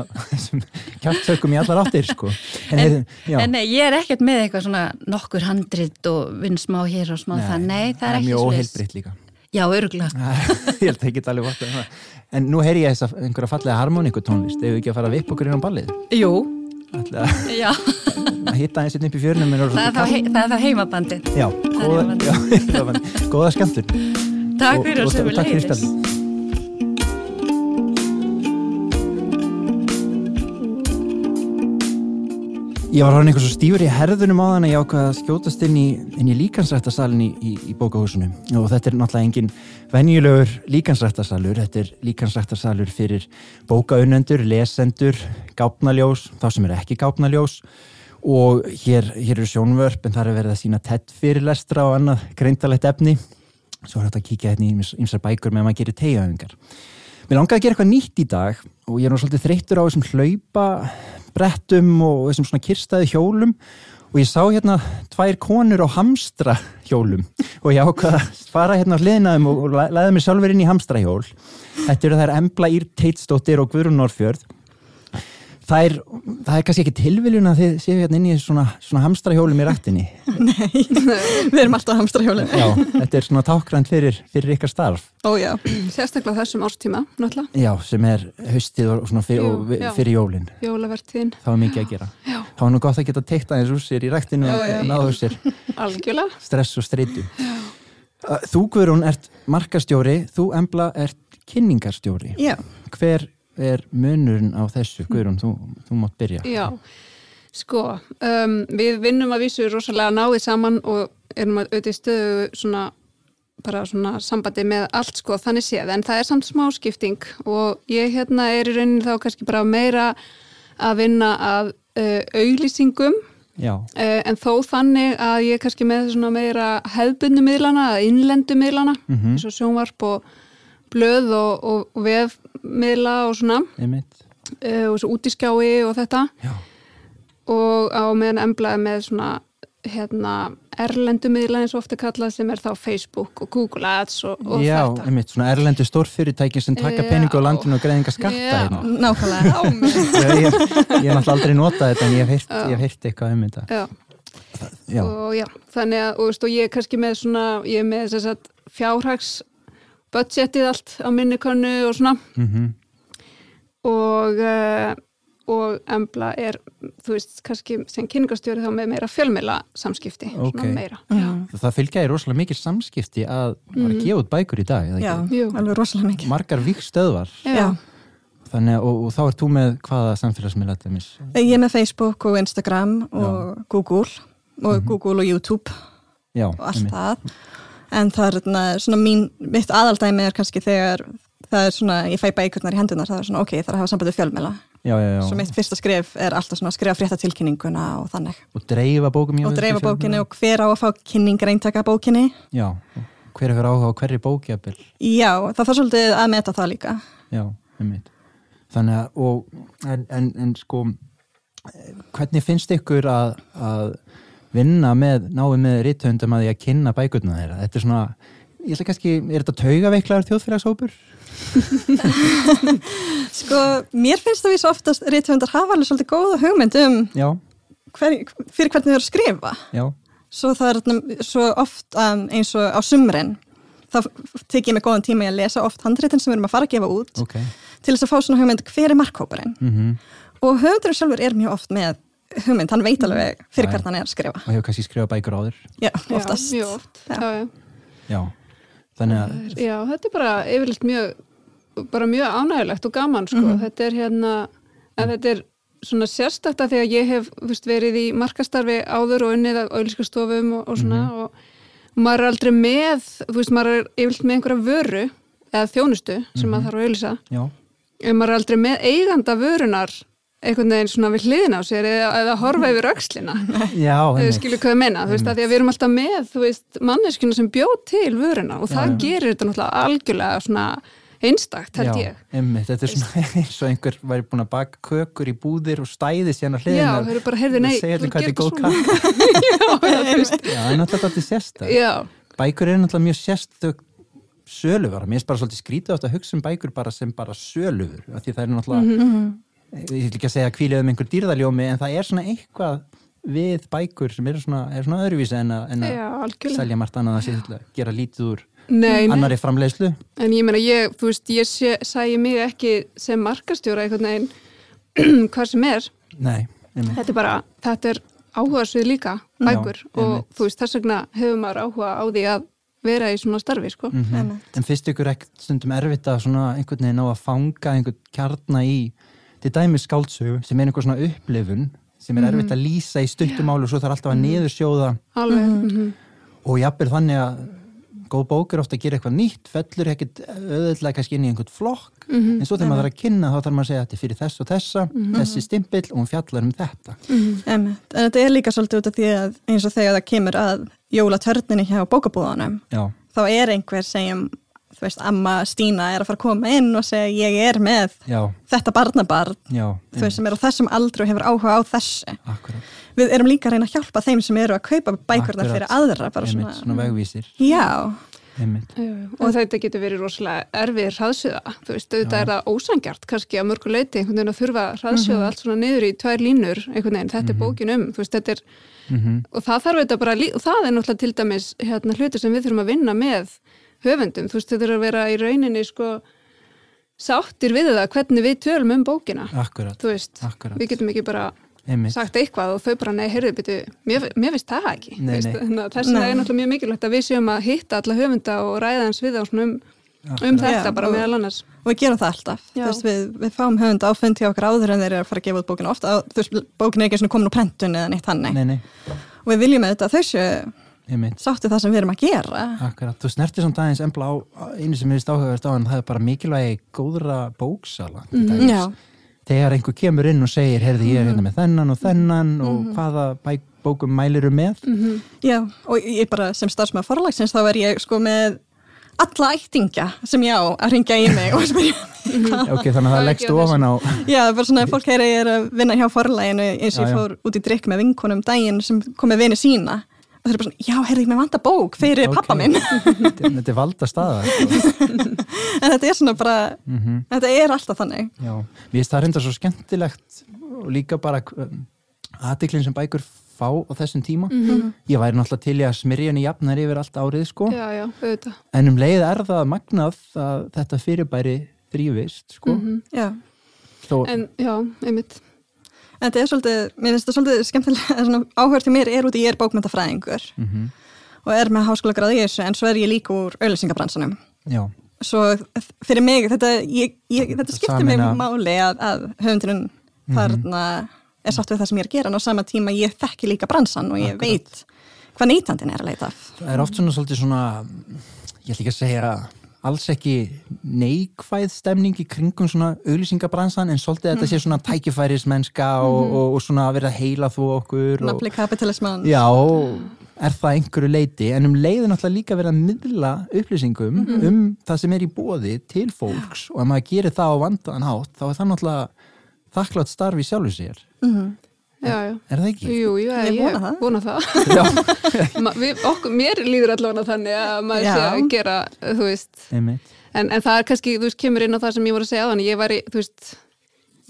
Speaker 1: kjátttökum í allar áttir, sko.
Speaker 3: En,
Speaker 1: heyrðu, já.
Speaker 3: en nei, ég er ekkert með eitthvað svona nokkur handrit og vinn smá hér og smá það. Nei, það er ekki
Speaker 1: mjög óheilbritt líka.
Speaker 3: Já, örgulega.
Speaker 1: ég held að get alveg vart að það. En nú heyri ég að einhverja fallega harmoníku tónlist, ef við ekki að fara að vipp okkur inn á ballið.
Speaker 3: Jú,
Speaker 1: að að hitta eins og upp í fjörnum
Speaker 3: það er þá, hei, það þá heimabandið.
Speaker 1: Já, góða, skemmtun.
Speaker 3: Takk fyrir sömu
Speaker 1: takk fyrir
Speaker 3: leiðis.
Speaker 1: Ég var hann eitthvað svo stífur í herðunum á þann að ég ákvaða að skjótast inn í, í líkansrættasalinn í, í, í bókahúsinu. Og þetta er náttúrulega engin venjulegur líkansrættasalur, þetta er líkansrættasalur fyrir bókaunendur, lesendur, gápnaljós, þá sem er ekki gápnaljós og hér, hér eru sjónvörp en það er verið að sína tett fyrirlestra og annað greintalegt efni. Svo er þetta að kíkja hérna í ymsar bækur með að maður gerir tegjaðingar Mér langaði að gera eitthvað nýtt í dag og ég er nú svolítið þreyttur á þessum hlaupa brettum og þessum svona kirstaði hjólum. Og ég sá hérna tvær konur á hamstra hjólum og ég ákvaða að fara hérna á hliðinaðum og, og læða mér sjálfur inn í hamstra hjól Þetta eru þær Embla Ír Teitsdóttir og Guðrún Norrfjörð Það er, það er kannski ekki tilviljun að þið séu hérna inn í svona, svona hamstra hjólum í rættinni
Speaker 4: Við erum alltaf hamstra hjólinn.
Speaker 1: Já, þetta er svona tákgrænt fyrir, fyrir ykkar starf.
Speaker 4: Ó já, sérstaklega þessum árstíma, náttúrulega,
Speaker 1: Já, sem er haustið og,
Speaker 4: Jú,
Speaker 1: og fyrir jólin.
Speaker 4: Jólavertíðin,
Speaker 1: Það var mikið að gera.
Speaker 4: Já.
Speaker 1: Það var nú gott að geta teikt aðeins úr sér í ræktinu
Speaker 4: Já,
Speaker 1: og náðu sér.
Speaker 4: Algjörlega.
Speaker 1: stress og streitu. Þú Guðrún ert markastjóri þú Embla ert kynningarstjóri.
Speaker 4: Já,
Speaker 1: Hver er munurinn á þessu Guðrún, þú, þú mátt byrja.
Speaker 4: Já, sko, um, við vinnum að vísu rosalega náið saman og erum að auðvitað stöðu svona, bara svona sambandi með allt sko, þannig séð, en það er samt smá skipting og ég hérna er í rauninni þá kannski bara meira að vinna að uh, auglýsingum. Uh, en þó þannig að ég er kannski með svona meira hefbundu miðlana, innlendu miðlana,
Speaker 1: Mhm.
Speaker 4: eins og sjónvarp og blöð og, og, og vefmiðla og svona, uh, og svo útiskjái og þetta
Speaker 1: Já,
Speaker 4: og á meðan emblaði með svona hérna erlendu miðla eins og ofta kallað sem er þá Facebook og Google Ads og, og
Speaker 1: Já
Speaker 4: þetta.
Speaker 1: einmitt, svona erlendu stórfyrirtæki sem taka
Speaker 4: Já.
Speaker 1: peningu á landinu og greiðinga skatta
Speaker 4: Já.
Speaker 1: hérna.
Speaker 4: Nákvæmlega.
Speaker 1: Já, ég, ég hef náttúrulega aldrei notað þetta en ég hef heyrt, heyrt eitthvað um þetta
Speaker 4: Já.
Speaker 1: Já,
Speaker 4: og já, þannig að og, veist, og ég er kannski með svona, ég er með þess að fjárhags budgetið allt á minni könnu og svona
Speaker 1: mhm
Speaker 4: og uh, og Embla er, þú veist, kannski sem kynningastjóri þá með meira fjölmela samskipti,
Speaker 1: Ok.
Speaker 4: svona meira
Speaker 1: Það fylgja í rosalega mikil samskipti að mm. að gefa út bækur í dag,
Speaker 2: Já?
Speaker 4: Jú.
Speaker 2: alveg rosalega mikið.
Speaker 1: Margar vikstöðvar,
Speaker 4: Já,
Speaker 1: þannig og, og þá ert þú með hvaða samfélagsmiðla þetta mis?
Speaker 2: Ég er með Facebook og Instagram og Google og Google og YouTube
Speaker 1: Já,
Speaker 2: og allt það. En það er svona, mín, mitt aðaldæmi er kannski þegar það er svona, ég fæ bækurnar í hendunar, það er svona, ok, það er að hafa sambandið fjölmela.
Speaker 1: Já, já, já.
Speaker 2: Svo mitt fyrsta skrif er alltaf svona að skrifa fréttatilkynninguna og þannig.
Speaker 1: Og dreifa bókum í
Speaker 2: Og dreifa bókinni og hver á að fá kynningar eintaka bókinni.
Speaker 1: Já, og hver hefur áhuga á hverri bókjafil?
Speaker 2: Já, það þarf svolítið að meta það líka.
Speaker 1: Já, einmitt. Þannig að, og, en, en, en sko, eh, hvernig finnst ykkur að, að vinna með, náðu með rittöndum að því að kynna bækurna þeirra þetta er svona, ég ætla kannski er þetta taugaveiklaður þjóðfélagshópur?
Speaker 5: Sko, mér finnst það við svo oftast rittöndar hafa alveg svolítið góða hugmynd um hver, fyrir hvernig þau eru að skrifa
Speaker 1: Já.
Speaker 5: svo það er svo oft um, eins og á sumrin þá tek ég mig góðan tíma í að lesa oft handreitin sem við erum að fara að gefa út
Speaker 1: okay.
Speaker 5: til þess að fá svona hugmynd hver er markhóparinn
Speaker 1: mm -hmm.
Speaker 5: og höfundurinn sjálfur er mjög oft með hugmynd, hann veit alveg fyrir hvern hann er að skrifa
Speaker 1: og hefur kannski skrifað bækur áður
Speaker 5: já, oftast
Speaker 4: já, oft. já.
Speaker 1: já, þannig að
Speaker 4: já, þetta er bara yfirleitt mjög bara mjög ánægilegt og gaman sko. mm -hmm. þetta er hérna en þetta er svona sérstakta þegar ég hef veist, verið í markastarfi áður og unnið af auðvilskastofum og, og svona mm -hmm. og maður er aldrei með þú veist, maður er yfirleitt með einhverja vöru eða þjónustu sem mm -hmm. maður þarf að auðvisa en maður er aldrei með eiganda vörunar einhvern veginn svona við hliðin á sér eða, eða horfa yfir aukslina skilur hvað ég menna, þú veist, að því að við erum alltaf með þú veist, manneskina sem bjóð til vöruna og það já. gerir þetta náttúrulega algjörlega svona einstakt held ég.
Speaker 1: Já, einmitt, þetta er svona eins og einhver væri búin að baka kökur í búðir og stæði sérna hliðin
Speaker 4: Já, þau eru bara, heyrðu, nei,
Speaker 1: þú getur svona Já, það er náttúrulega alltaf sérstak Bækur er náttúrulega mjög sérstök söluvara, mér er bara svolítið skrítið átt að hugsa um bækur bara sem bara söluvur því það er náttúrulega mm -hmm. Ég vil ekki að segja kvílið um einhver dýrðaljómi en það er svona eitthvað við bækur sem er svona, er svona öðruvísi en að, en að selja margt annað að sé, gera lítið úr
Speaker 4: Nei,
Speaker 1: annari framleiðslu.
Speaker 4: En ég meina, ég, þú veist, ég sé, sæi mig ekki sem markastjóra einhvern veginn hvað sem er.
Speaker 1: Nei,
Speaker 4: þetta er bara, þetta er áhuga svið líka bækur. Já, og þú veist, þess vegna hefur maður áhuga á því að vera í svona starfi sko.
Speaker 1: mm -hmm. En finnst ykkur ekkert stundum erfitt að svona einhvern veginn á að fanga einhvern kjarna í til dæmi skáldsögu sem er einhver svona upplifun sem er erfitt að lýsa í stuttumálu og svo þarf alltaf að mhm. niðursjóða
Speaker 4: Alveg mm -hmm.
Speaker 1: og jafnvel þannig að góð bók er ofta að gera eitthvað nýtt fellur ekkert öðvöldlega kannski inn í einhvern flokk mm -hmm. en svo þegar maður þarf að kynna þá þarf maður að segja að þetta er fyrir þess og þessa mm -hmm. þessi stimpill og hún fjallar um þetta
Speaker 5: mm -hmm. En þetta er líka svolítið út af því að eins og þegar það kemur að jólatörninni hjá bókabúðanum Já. þá er einhver segjum þú veist, Amma Stína er að fara að koma inn og segja ég er með Já. þetta barnabarn.
Speaker 1: Já,
Speaker 5: þú veist, sem er á þessum aldru og hefur áhuga á þessu. Akkurat. Við erum líka að reyna að hjálpa þeim sem eru að kaupa bækurnar fyrir aðra
Speaker 1: svona, svona vegvísir.
Speaker 5: Já.
Speaker 4: Og þetta getur verið rosalega erfið hraðsjöða, þú veist, auðvitað er það ósangjart kannski að mörgu leiti einhvern veginn að þurfa hraðsjöða mm -hmm. allt svona niður í tvær línur einhvern veginn, þetta mm -hmm. er mhm. bókin um, þú veist, þetta er mm -hmm. og það þarf þetta bara, og það er náttúrulega til dæmis hérna hluti sem við þurfum að vinna með höfundum, þú veist, þetta er að vera í rauninni sko sáttir við það hvernig við tölum um bókina.
Speaker 1: Akkurat,
Speaker 4: þú veist,
Speaker 1: akkurat.
Speaker 4: við getum ekki bara
Speaker 1: Einmitt.
Speaker 4: sagt eitthvað og þau bara, nei, heyrðu, byrju, mér, mér finnst það ekki.
Speaker 1: Nei, nei.
Speaker 4: þess vegna er náttúrulega mjög mikilvægt að við séum að hitta alla höfunda og ræða hans við um, um þetta Já, bara og, meðal annars.
Speaker 5: og við gerum það alltaf, veist, við, við fáum höfunda áfund hjá okkur áður en þeir eru að fara að gefa út bókinu ofta, þú veist, bókinu er ekki komin úr prentun eða neitt hann og við viljum að þetta þessu sáttu það sem við erum að gera.
Speaker 1: Akkurat, þú snertir samt aðeins embla á einu sem er stáhugast á en það er bara mikilvægi góðra bóksala
Speaker 5: mm,
Speaker 1: þegar einhver kemur inn og segir herði ég er hérna með þennan og þennan mm og mhm. hvaða bókum mæliru með?
Speaker 5: Mm -hmm. Já, og ég bara sem starfsmæð forlagsins þá er ég sko með alla ættinga sem ég á að ringja í mig og spyrja
Speaker 1: Ok, þannig að það leggst ofan á
Speaker 5: Já, það er bara svona að fólk er að vinna hjá forlæginu eins og ég fór út í drikk með vinkonum daginn sem kom með vini sína það er bara svona, já, heyrði, mér vanta bók fyrir okay. pappa minn.
Speaker 1: Þetta er valda staða
Speaker 5: En þetta er svona bara mm -hmm. þetta er alltaf þannig.
Speaker 1: Já, mér finnst það reynda svo skemmtilegt og líka bara um, aðdiklinn sem bækur fá á þessum tíma. Mm -hmm. ég væri náttúrulega til í að smyrja henni jafnar yfir allt árið sko.
Speaker 4: Já, já,
Speaker 1: en um leið er það magnað að þetta fyrirbæri þrývist sko. Mm
Speaker 4: -hmm. Já, Þó... en já, einmitt
Speaker 5: þetta er svolítið, mér finnst þetta svolítið skemmtilega, áhört til mér er út í ég er bókmyndafræðingur mm -hmm. og er með háskóla gráði í þessu en svo er ég líka úr auðvilsingabransanum.
Speaker 1: Já.
Speaker 5: Svo fyrir mig, þetta, ég, ég, þetta skiptir mig máli að, að höfundurinn mm -hmm. þarna er satt við það sem ég er að gera en á sama tíma ég þekki líka bransan og ég Akkurat. veit hvað neytandin er að leita.
Speaker 1: Það er oft svona svolítið svona, ég ætl ekki að segja alls ekki neikvæð stemning í kringum svona auglýsingabransan en svolítið mm. þetta sé svona tækifærismennska og, mm. og, og svona að vera heila þú okkur
Speaker 5: Nafli kapitalisman
Speaker 1: Já, er það einhverju leiti en um leiðin alltaf líka verið að myndla upplýsingum mm -hmm. um það sem er í bóði til fólks og ef maður gerir það á vandaðan hátt þá er það náttúrulega þakklátt starfi sjálfur sér
Speaker 4: -hmm. Já, já.
Speaker 1: er það ekki?
Speaker 4: Jú, jú,
Speaker 5: Ég
Speaker 4: ég
Speaker 5: vona það.
Speaker 4: það. Við, okkur, mér líður allavega þannig að maður
Speaker 5: Já.
Speaker 4: sé að gera, þú veist, en, en það er kannski, þú veist, kemur inn á það sem ég voru að segja þannig, ég var í, þú veist,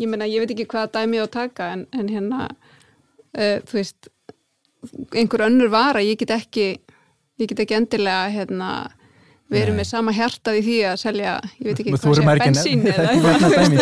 Speaker 4: ég meina, ég veit ekki hvað dæmi ég á að taka, en, en hérna, uh, þú veist, einhver önnur vara, ég get ekki, ég get ekki endilega, hérna, við erum með sama hjartað í því að selja, ég veit ekki hvað
Speaker 1: að
Speaker 4: bensín eða
Speaker 1: þetta er nefna dæmi.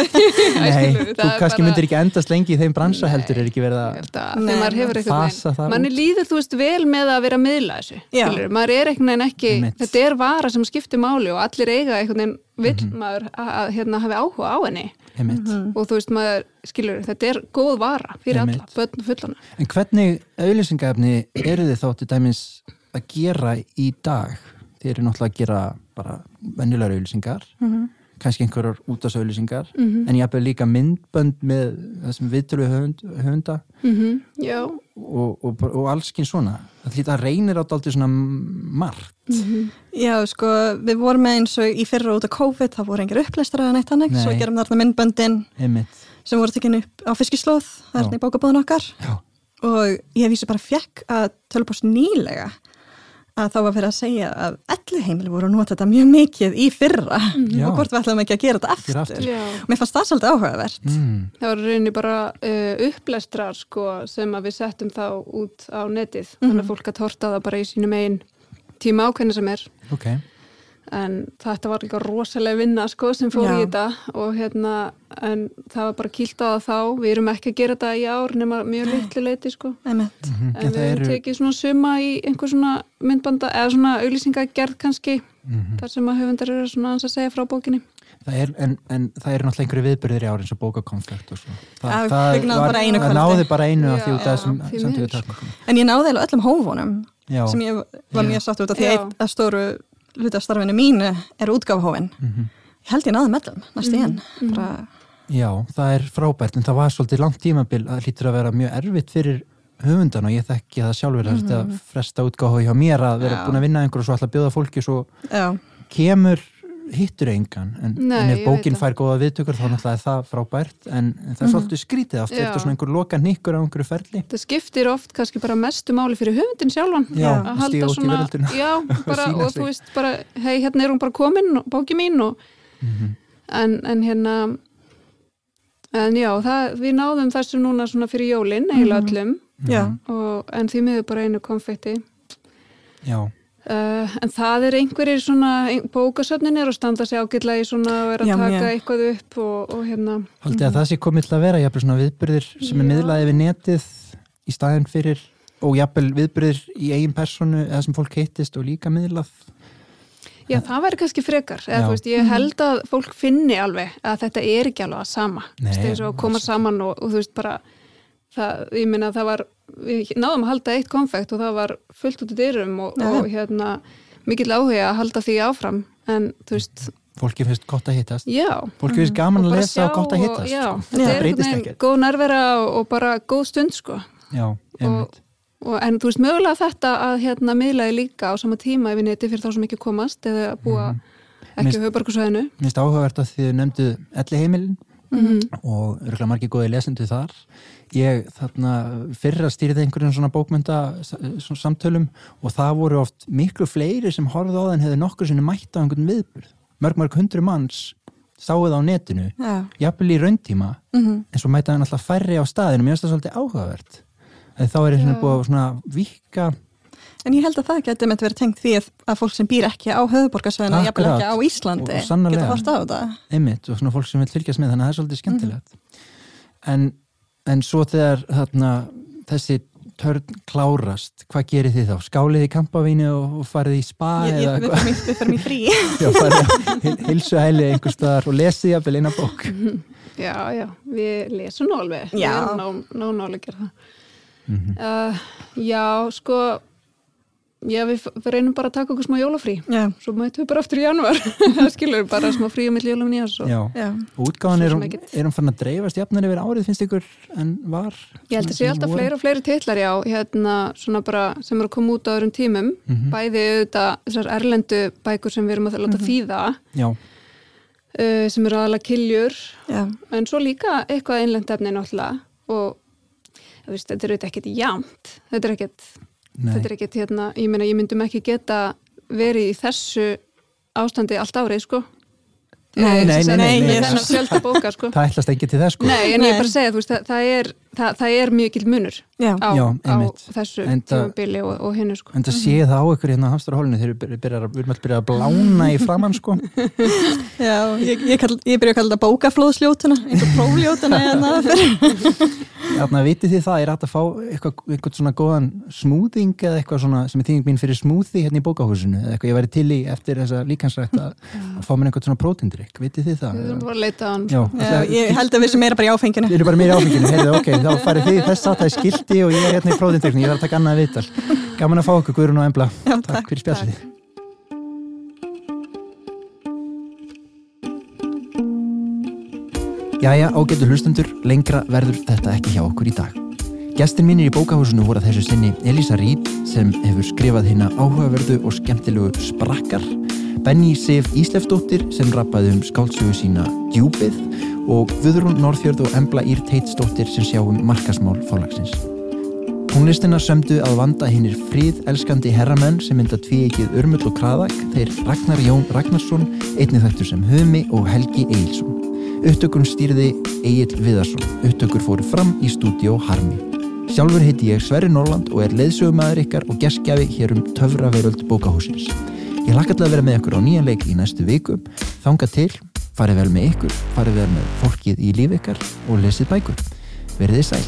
Speaker 1: Nei, þú kannski
Speaker 4: bara-
Speaker 1: myndir ekki endast lengi í þeim bransa heldur er ekki verið að
Speaker 5: Nei,
Speaker 4: þegar maður hefur eitthvað manni líður þú veist vel með að vera að miðla þessu maður er einhvern veginn ekki þetta er vara sem skiptir máli og allir eiga einhvern veginn vill
Speaker 1: Mhm.
Speaker 4: maður að, hérna, hafi áhuga á henni
Speaker 1: Einmitt.
Speaker 4: og þú veist maður skilur, þetta er góð vara fyrir
Speaker 1: Einmitt.
Speaker 4: alla, börn og fullana
Speaker 1: En hvernig auðlýsingafni eru þið þá til dæmis að gera í dag? Þið eru náttúrulega að gera bara venjulegar auðlýsingar,
Speaker 5: Mhm.
Speaker 1: kannski einhverjar útasauðlýsingar, en ég hafði líka myndbönd með þessum viðtölu höfund, höfunda
Speaker 4: mm já,
Speaker 1: og, og, og allskinn svona. Það hlýta að reynir á dálítið svona margt.
Speaker 5: Já, sko, við vorum með eins og í fyrra út af COVID, það voru engir upplæstar eða neitt hannig,
Speaker 1: Nei.
Speaker 5: svo gerum þarna myndböndin
Speaker 1: Einmitt.
Speaker 5: sem voru tekin upp á fiskislóð, þarna í bókabóðun okkar
Speaker 1: Já.
Speaker 5: og ég vísi bara fekk að tölupóst nýlega að þá var fyrir að segja að elli heimili voru að nota þetta mjög mikið í fyrra
Speaker 1: Já.
Speaker 5: og hvort við ætlum ekki að gera þetta aftur.
Speaker 1: aftur.
Speaker 5: Og mér fannst það svolítið áhugavert.
Speaker 1: Mm.
Speaker 4: það var rauninni bara uh, upplestrar sko, sem að við settum þá út á netið,
Speaker 1: Mhm.
Speaker 4: þannig að fólk að torta það bara í sínum einn tíma ákveðni sem er
Speaker 1: Ok.
Speaker 4: En þetta var líka rosalega vinna sko, sem fór í
Speaker 5: Já.
Speaker 4: þetta og hérna, en það var bara kýlt á það þá, við erum ekki að gera þetta í ár nema mjög litlu leiti sko
Speaker 5: Einmitt.
Speaker 1: Mhm.
Speaker 4: en við
Speaker 1: það
Speaker 4: hefum
Speaker 1: eru,
Speaker 4: tekið svona suma í einhver svona myndbanda eða svona auglýsingagerð kannski
Speaker 1: Mhm.
Speaker 4: þar sem að höfundar eru svona að segja frá bókinni
Speaker 1: það er, en, en það eru náttúrulega einhverju viðbyrðir í ár eins og bókakonfekt og svo.
Speaker 5: Já, við náðum bara einu
Speaker 1: það
Speaker 5: kvöldi.
Speaker 1: náði bara einu af
Speaker 4: Já,
Speaker 1: því út af þessum samtíðu takmörkum.
Speaker 5: En ég náði alveg öllum hófunum sem ég var mjög sátt út af því að af stóru hluti af starfinu mínu er útgáfhófin.
Speaker 1: Mhm.
Speaker 5: Ég held ég náði með öllum, næst í enn. Bara,
Speaker 1: Já, það er frábært en það var svolítið langt tímabil að hlýtur að vera mjög erfitt fyrir höfundan og ég þekki það sjálfur mm -hmm. að fresta útgáfa hjá mér að vera
Speaker 4: Já.
Speaker 1: búin að vinna einhver og svo alltaf bjóða fólki svo
Speaker 5: já,
Speaker 1: kemur hittur engan en,
Speaker 4: Nei,
Speaker 1: en ef
Speaker 4: ég
Speaker 1: bókin
Speaker 4: veit það.
Speaker 1: fær góða viðtökur þá náttúrulega er það frábært en, en það er svolítið skrítið þetta er svona einhver loka nýkkur á einhverju ferli
Speaker 4: það skiptir oft kannski bara mestu máli fyrir höfundin sjálfan
Speaker 1: Já,
Speaker 4: að halda svona já, bara, og
Speaker 1: sig.
Speaker 4: þú veist bara, hei, hérna er hún bara komin og bóki mín og
Speaker 1: Mhm.
Speaker 4: en, en hérna en já, það, við náðum þessu núna svona fyrir jólin, eiginlega öllum
Speaker 5: já.
Speaker 4: og, en því miður bara einu konfetti
Speaker 1: Já,
Speaker 4: uh, en það er einhverjir svona bókasöfnin er að standa sig ágætlega í svona og er að
Speaker 5: Já,
Speaker 4: taka
Speaker 5: mjög.
Speaker 4: eitthvað upp og, og hérna
Speaker 1: haldið að það sé komið til að vera jafnvel svona viðbyrðir sem er
Speaker 4: Já.
Speaker 1: miðlaði við netið í staðin fyrir og jafnvel viðbyrðir í eigin personu eða sem fólk heitist og líka miðlað
Speaker 4: Já, það væri kannski frekar, eða
Speaker 1: Já.
Speaker 4: veist, ég held að fólk finni alveg að þetta er ekki alveg að sama,
Speaker 1: Nei,
Speaker 4: að koma saman og, og þú veist bara, það, ég minna að það var, við náðum að halda eitt konfekt og það var fullt út í dyrum og, og hérna, mikill áhuga að halda því áfram, en þú veist,
Speaker 1: fólki finnst gott að hittast.
Speaker 4: Já.
Speaker 1: fólki finnst gaman
Speaker 4: og
Speaker 1: að lesa og gott að hittast.
Speaker 4: Já,
Speaker 1: sko.
Speaker 4: þetta
Speaker 1: það
Speaker 4: er
Speaker 1: breytist ekkert.
Speaker 4: góð nærvera og, og bara góð stund, sko.
Speaker 1: Já, einmitt.
Speaker 4: Og, en þú veist, mögulega þetta að hérna miðlaði líka á sama tíma yfir neti fyrir þá sem ekki komast eða að búa ekki
Speaker 1: Minnst-
Speaker 4: á höfubarkusvæðinu.
Speaker 1: Mér finnst áhugavert að þið nefndu elli heimilin
Speaker 4: Mm
Speaker 1: og örgulega margir góði lesendu þar ég þarna fyrra stýrði einhverjum svona bókmynda svona samtölum og það voru oft miklu fleiri sem horfðu á það en hefðu nokkur sinni mætt á einhvern viðburð. Mörg mörg hundru manns sáu það á netinu
Speaker 5: já.
Speaker 1: jafnvel í rauntíma
Speaker 5: Mm
Speaker 1: en svo mæta hann alltaf færri á staðinu mér finnst það svolítið áhugavert. Þegar þá er
Speaker 4: Já.
Speaker 1: búið að svona vika
Speaker 5: En ég held að það geti með verið tengt því að, að fólk sem býr ekki á höfuborgarsvæðinu, jafnvel ekki á Íslandi, geta horft á þetta.
Speaker 1: einmitt og svona fólk sem vil fylgjast með þannig að það er svolítið skemmtilegt. En, en svo þegar þarna, þessi törn klárast hvað gerir þið þá? Skálið í kampavínu og, og farið í spa
Speaker 5: Ég, ég,
Speaker 1: eða
Speaker 5: við fyrir mig, við fyrir mig frí.
Speaker 1: Já, farið að hilsuhæli einhver staðar og lesið jafnvel eina bók
Speaker 4: Já, já, við lesum nú alveg,
Speaker 5: Já.
Speaker 4: við erum ná, ná nálega að gera það.
Speaker 1: Mhm.
Speaker 4: uh, já, sko, já, við, við reynum bara að taka okkur smá jólafrí,
Speaker 5: Já,
Speaker 4: svo mætum við bara aftur í januar, það skilur bara smá frí um milli jólum nýjás og
Speaker 1: Já,
Speaker 5: já.
Speaker 1: og útgáðan
Speaker 4: Svo
Speaker 1: er, er hún fann að dreifast jafnar yfir árið finnst ykkur en var?
Speaker 4: Ég held að sé alltaf fleiri og fleiri titlar, já, hérna, svona bara sem eru að koma út á öðrum tímum,
Speaker 1: Mhm.
Speaker 4: bæði auðvitað þessar erlendu bækur sem við erum að láta þýða,
Speaker 1: Já,
Speaker 4: uh, sem eru aðalega kiljur,
Speaker 5: Já,
Speaker 4: en svo líka eitthvað einlend efni náttúrulega. Og veist, þetta er auðvitað ekkert jamt þetta er ekkert, þetta er ekkert hérna, ég meina ég myndum ekki geta verið í þessu ástandi allt árið sko.
Speaker 1: Nei, nei, nei, nei, nei
Speaker 4: bóka, sko.
Speaker 1: það ætlast ekki til það sko.
Speaker 4: Nei, en ég er bara að segja, veist, það, það er það, það er mikil munur
Speaker 5: Já.
Speaker 4: á,
Speaker 1: Já,
Speaker 4: á þessu tímabili og, og hinnu sko.
Speaker 1: En það sé það á ykkur hérna á hamstarhólinu þegar við erum alltaf byrjað að blána í framann sko.
Speaker 5: Já, ég, ég, kall, ég byrja að kalla þetta bókaflóðsljótuna eins og prófljótuna hérna
Speaker 1: Þannig að vitið því það er að fá eitthvað, eitthvað svona góðan smúðing eða eitthvað svona sem er þýðing mín fyrir smúði hérna í bókahúsinu eða eitthvað ég væri til í eftir þessa líkansrætt að, að fá mér eitthvað svona prótindrykk, vitið þið það?
Speaker 4: Við erum bara að leita á hann
Speaker 5: Já, Já, Ég held að við sem meira bara í áfenginu.
Speaker 1: Við erum bara meira í áfenginu, heyrðu, ok, þá farið þið þess að það er skildi og ég er hérna í prótindrykkni, ég þarf að taka annað viðtal. Gaman að fá okkur, Guðrún og Embla.
Speaker 5: Já,
Speaker 1: Takk, takk fyrir spjallið. Jæja, ágættu hlustundur, lengra verður þetta ekki hjá okkur í dag. Gestin mínir í bókahúsinu voru að þessu sinni Elisa Reed sem hefur skrifað hérna áhugaverðu og skemmtilegu sprakkar, Benny Sif Íslefdóttir sem rappaði um skálsögu sína Djúbið og Guðrún Norðfjörð og Embla Ír Teitsdóttir sem sjáum markasmál fólagsins. Tónlistina sömdu að vanda hinnir fríð elskandi herramenn sem mynda tvíegið Örmull og Kraðak, þeir Ragnar Jón Ragnarsson, einnig þættur sem Humi og Helgi Eilsson. Upptökun stýrði Egil Viðarsson. Upptökur fóru fram í stúdíó Harmi. Sjálfur heiti ég Sverri Norland og er leiðsögumæður ykkar og geskjafi hér um Töfraveröld bókahúsins. Ég hlakka til að vera með ykkur á nýjan leik í næstu viku. Þanga til, farið vel með ykkur, farið vel með fólkið í líf ykkar og lesið bækur. Verðið sæl.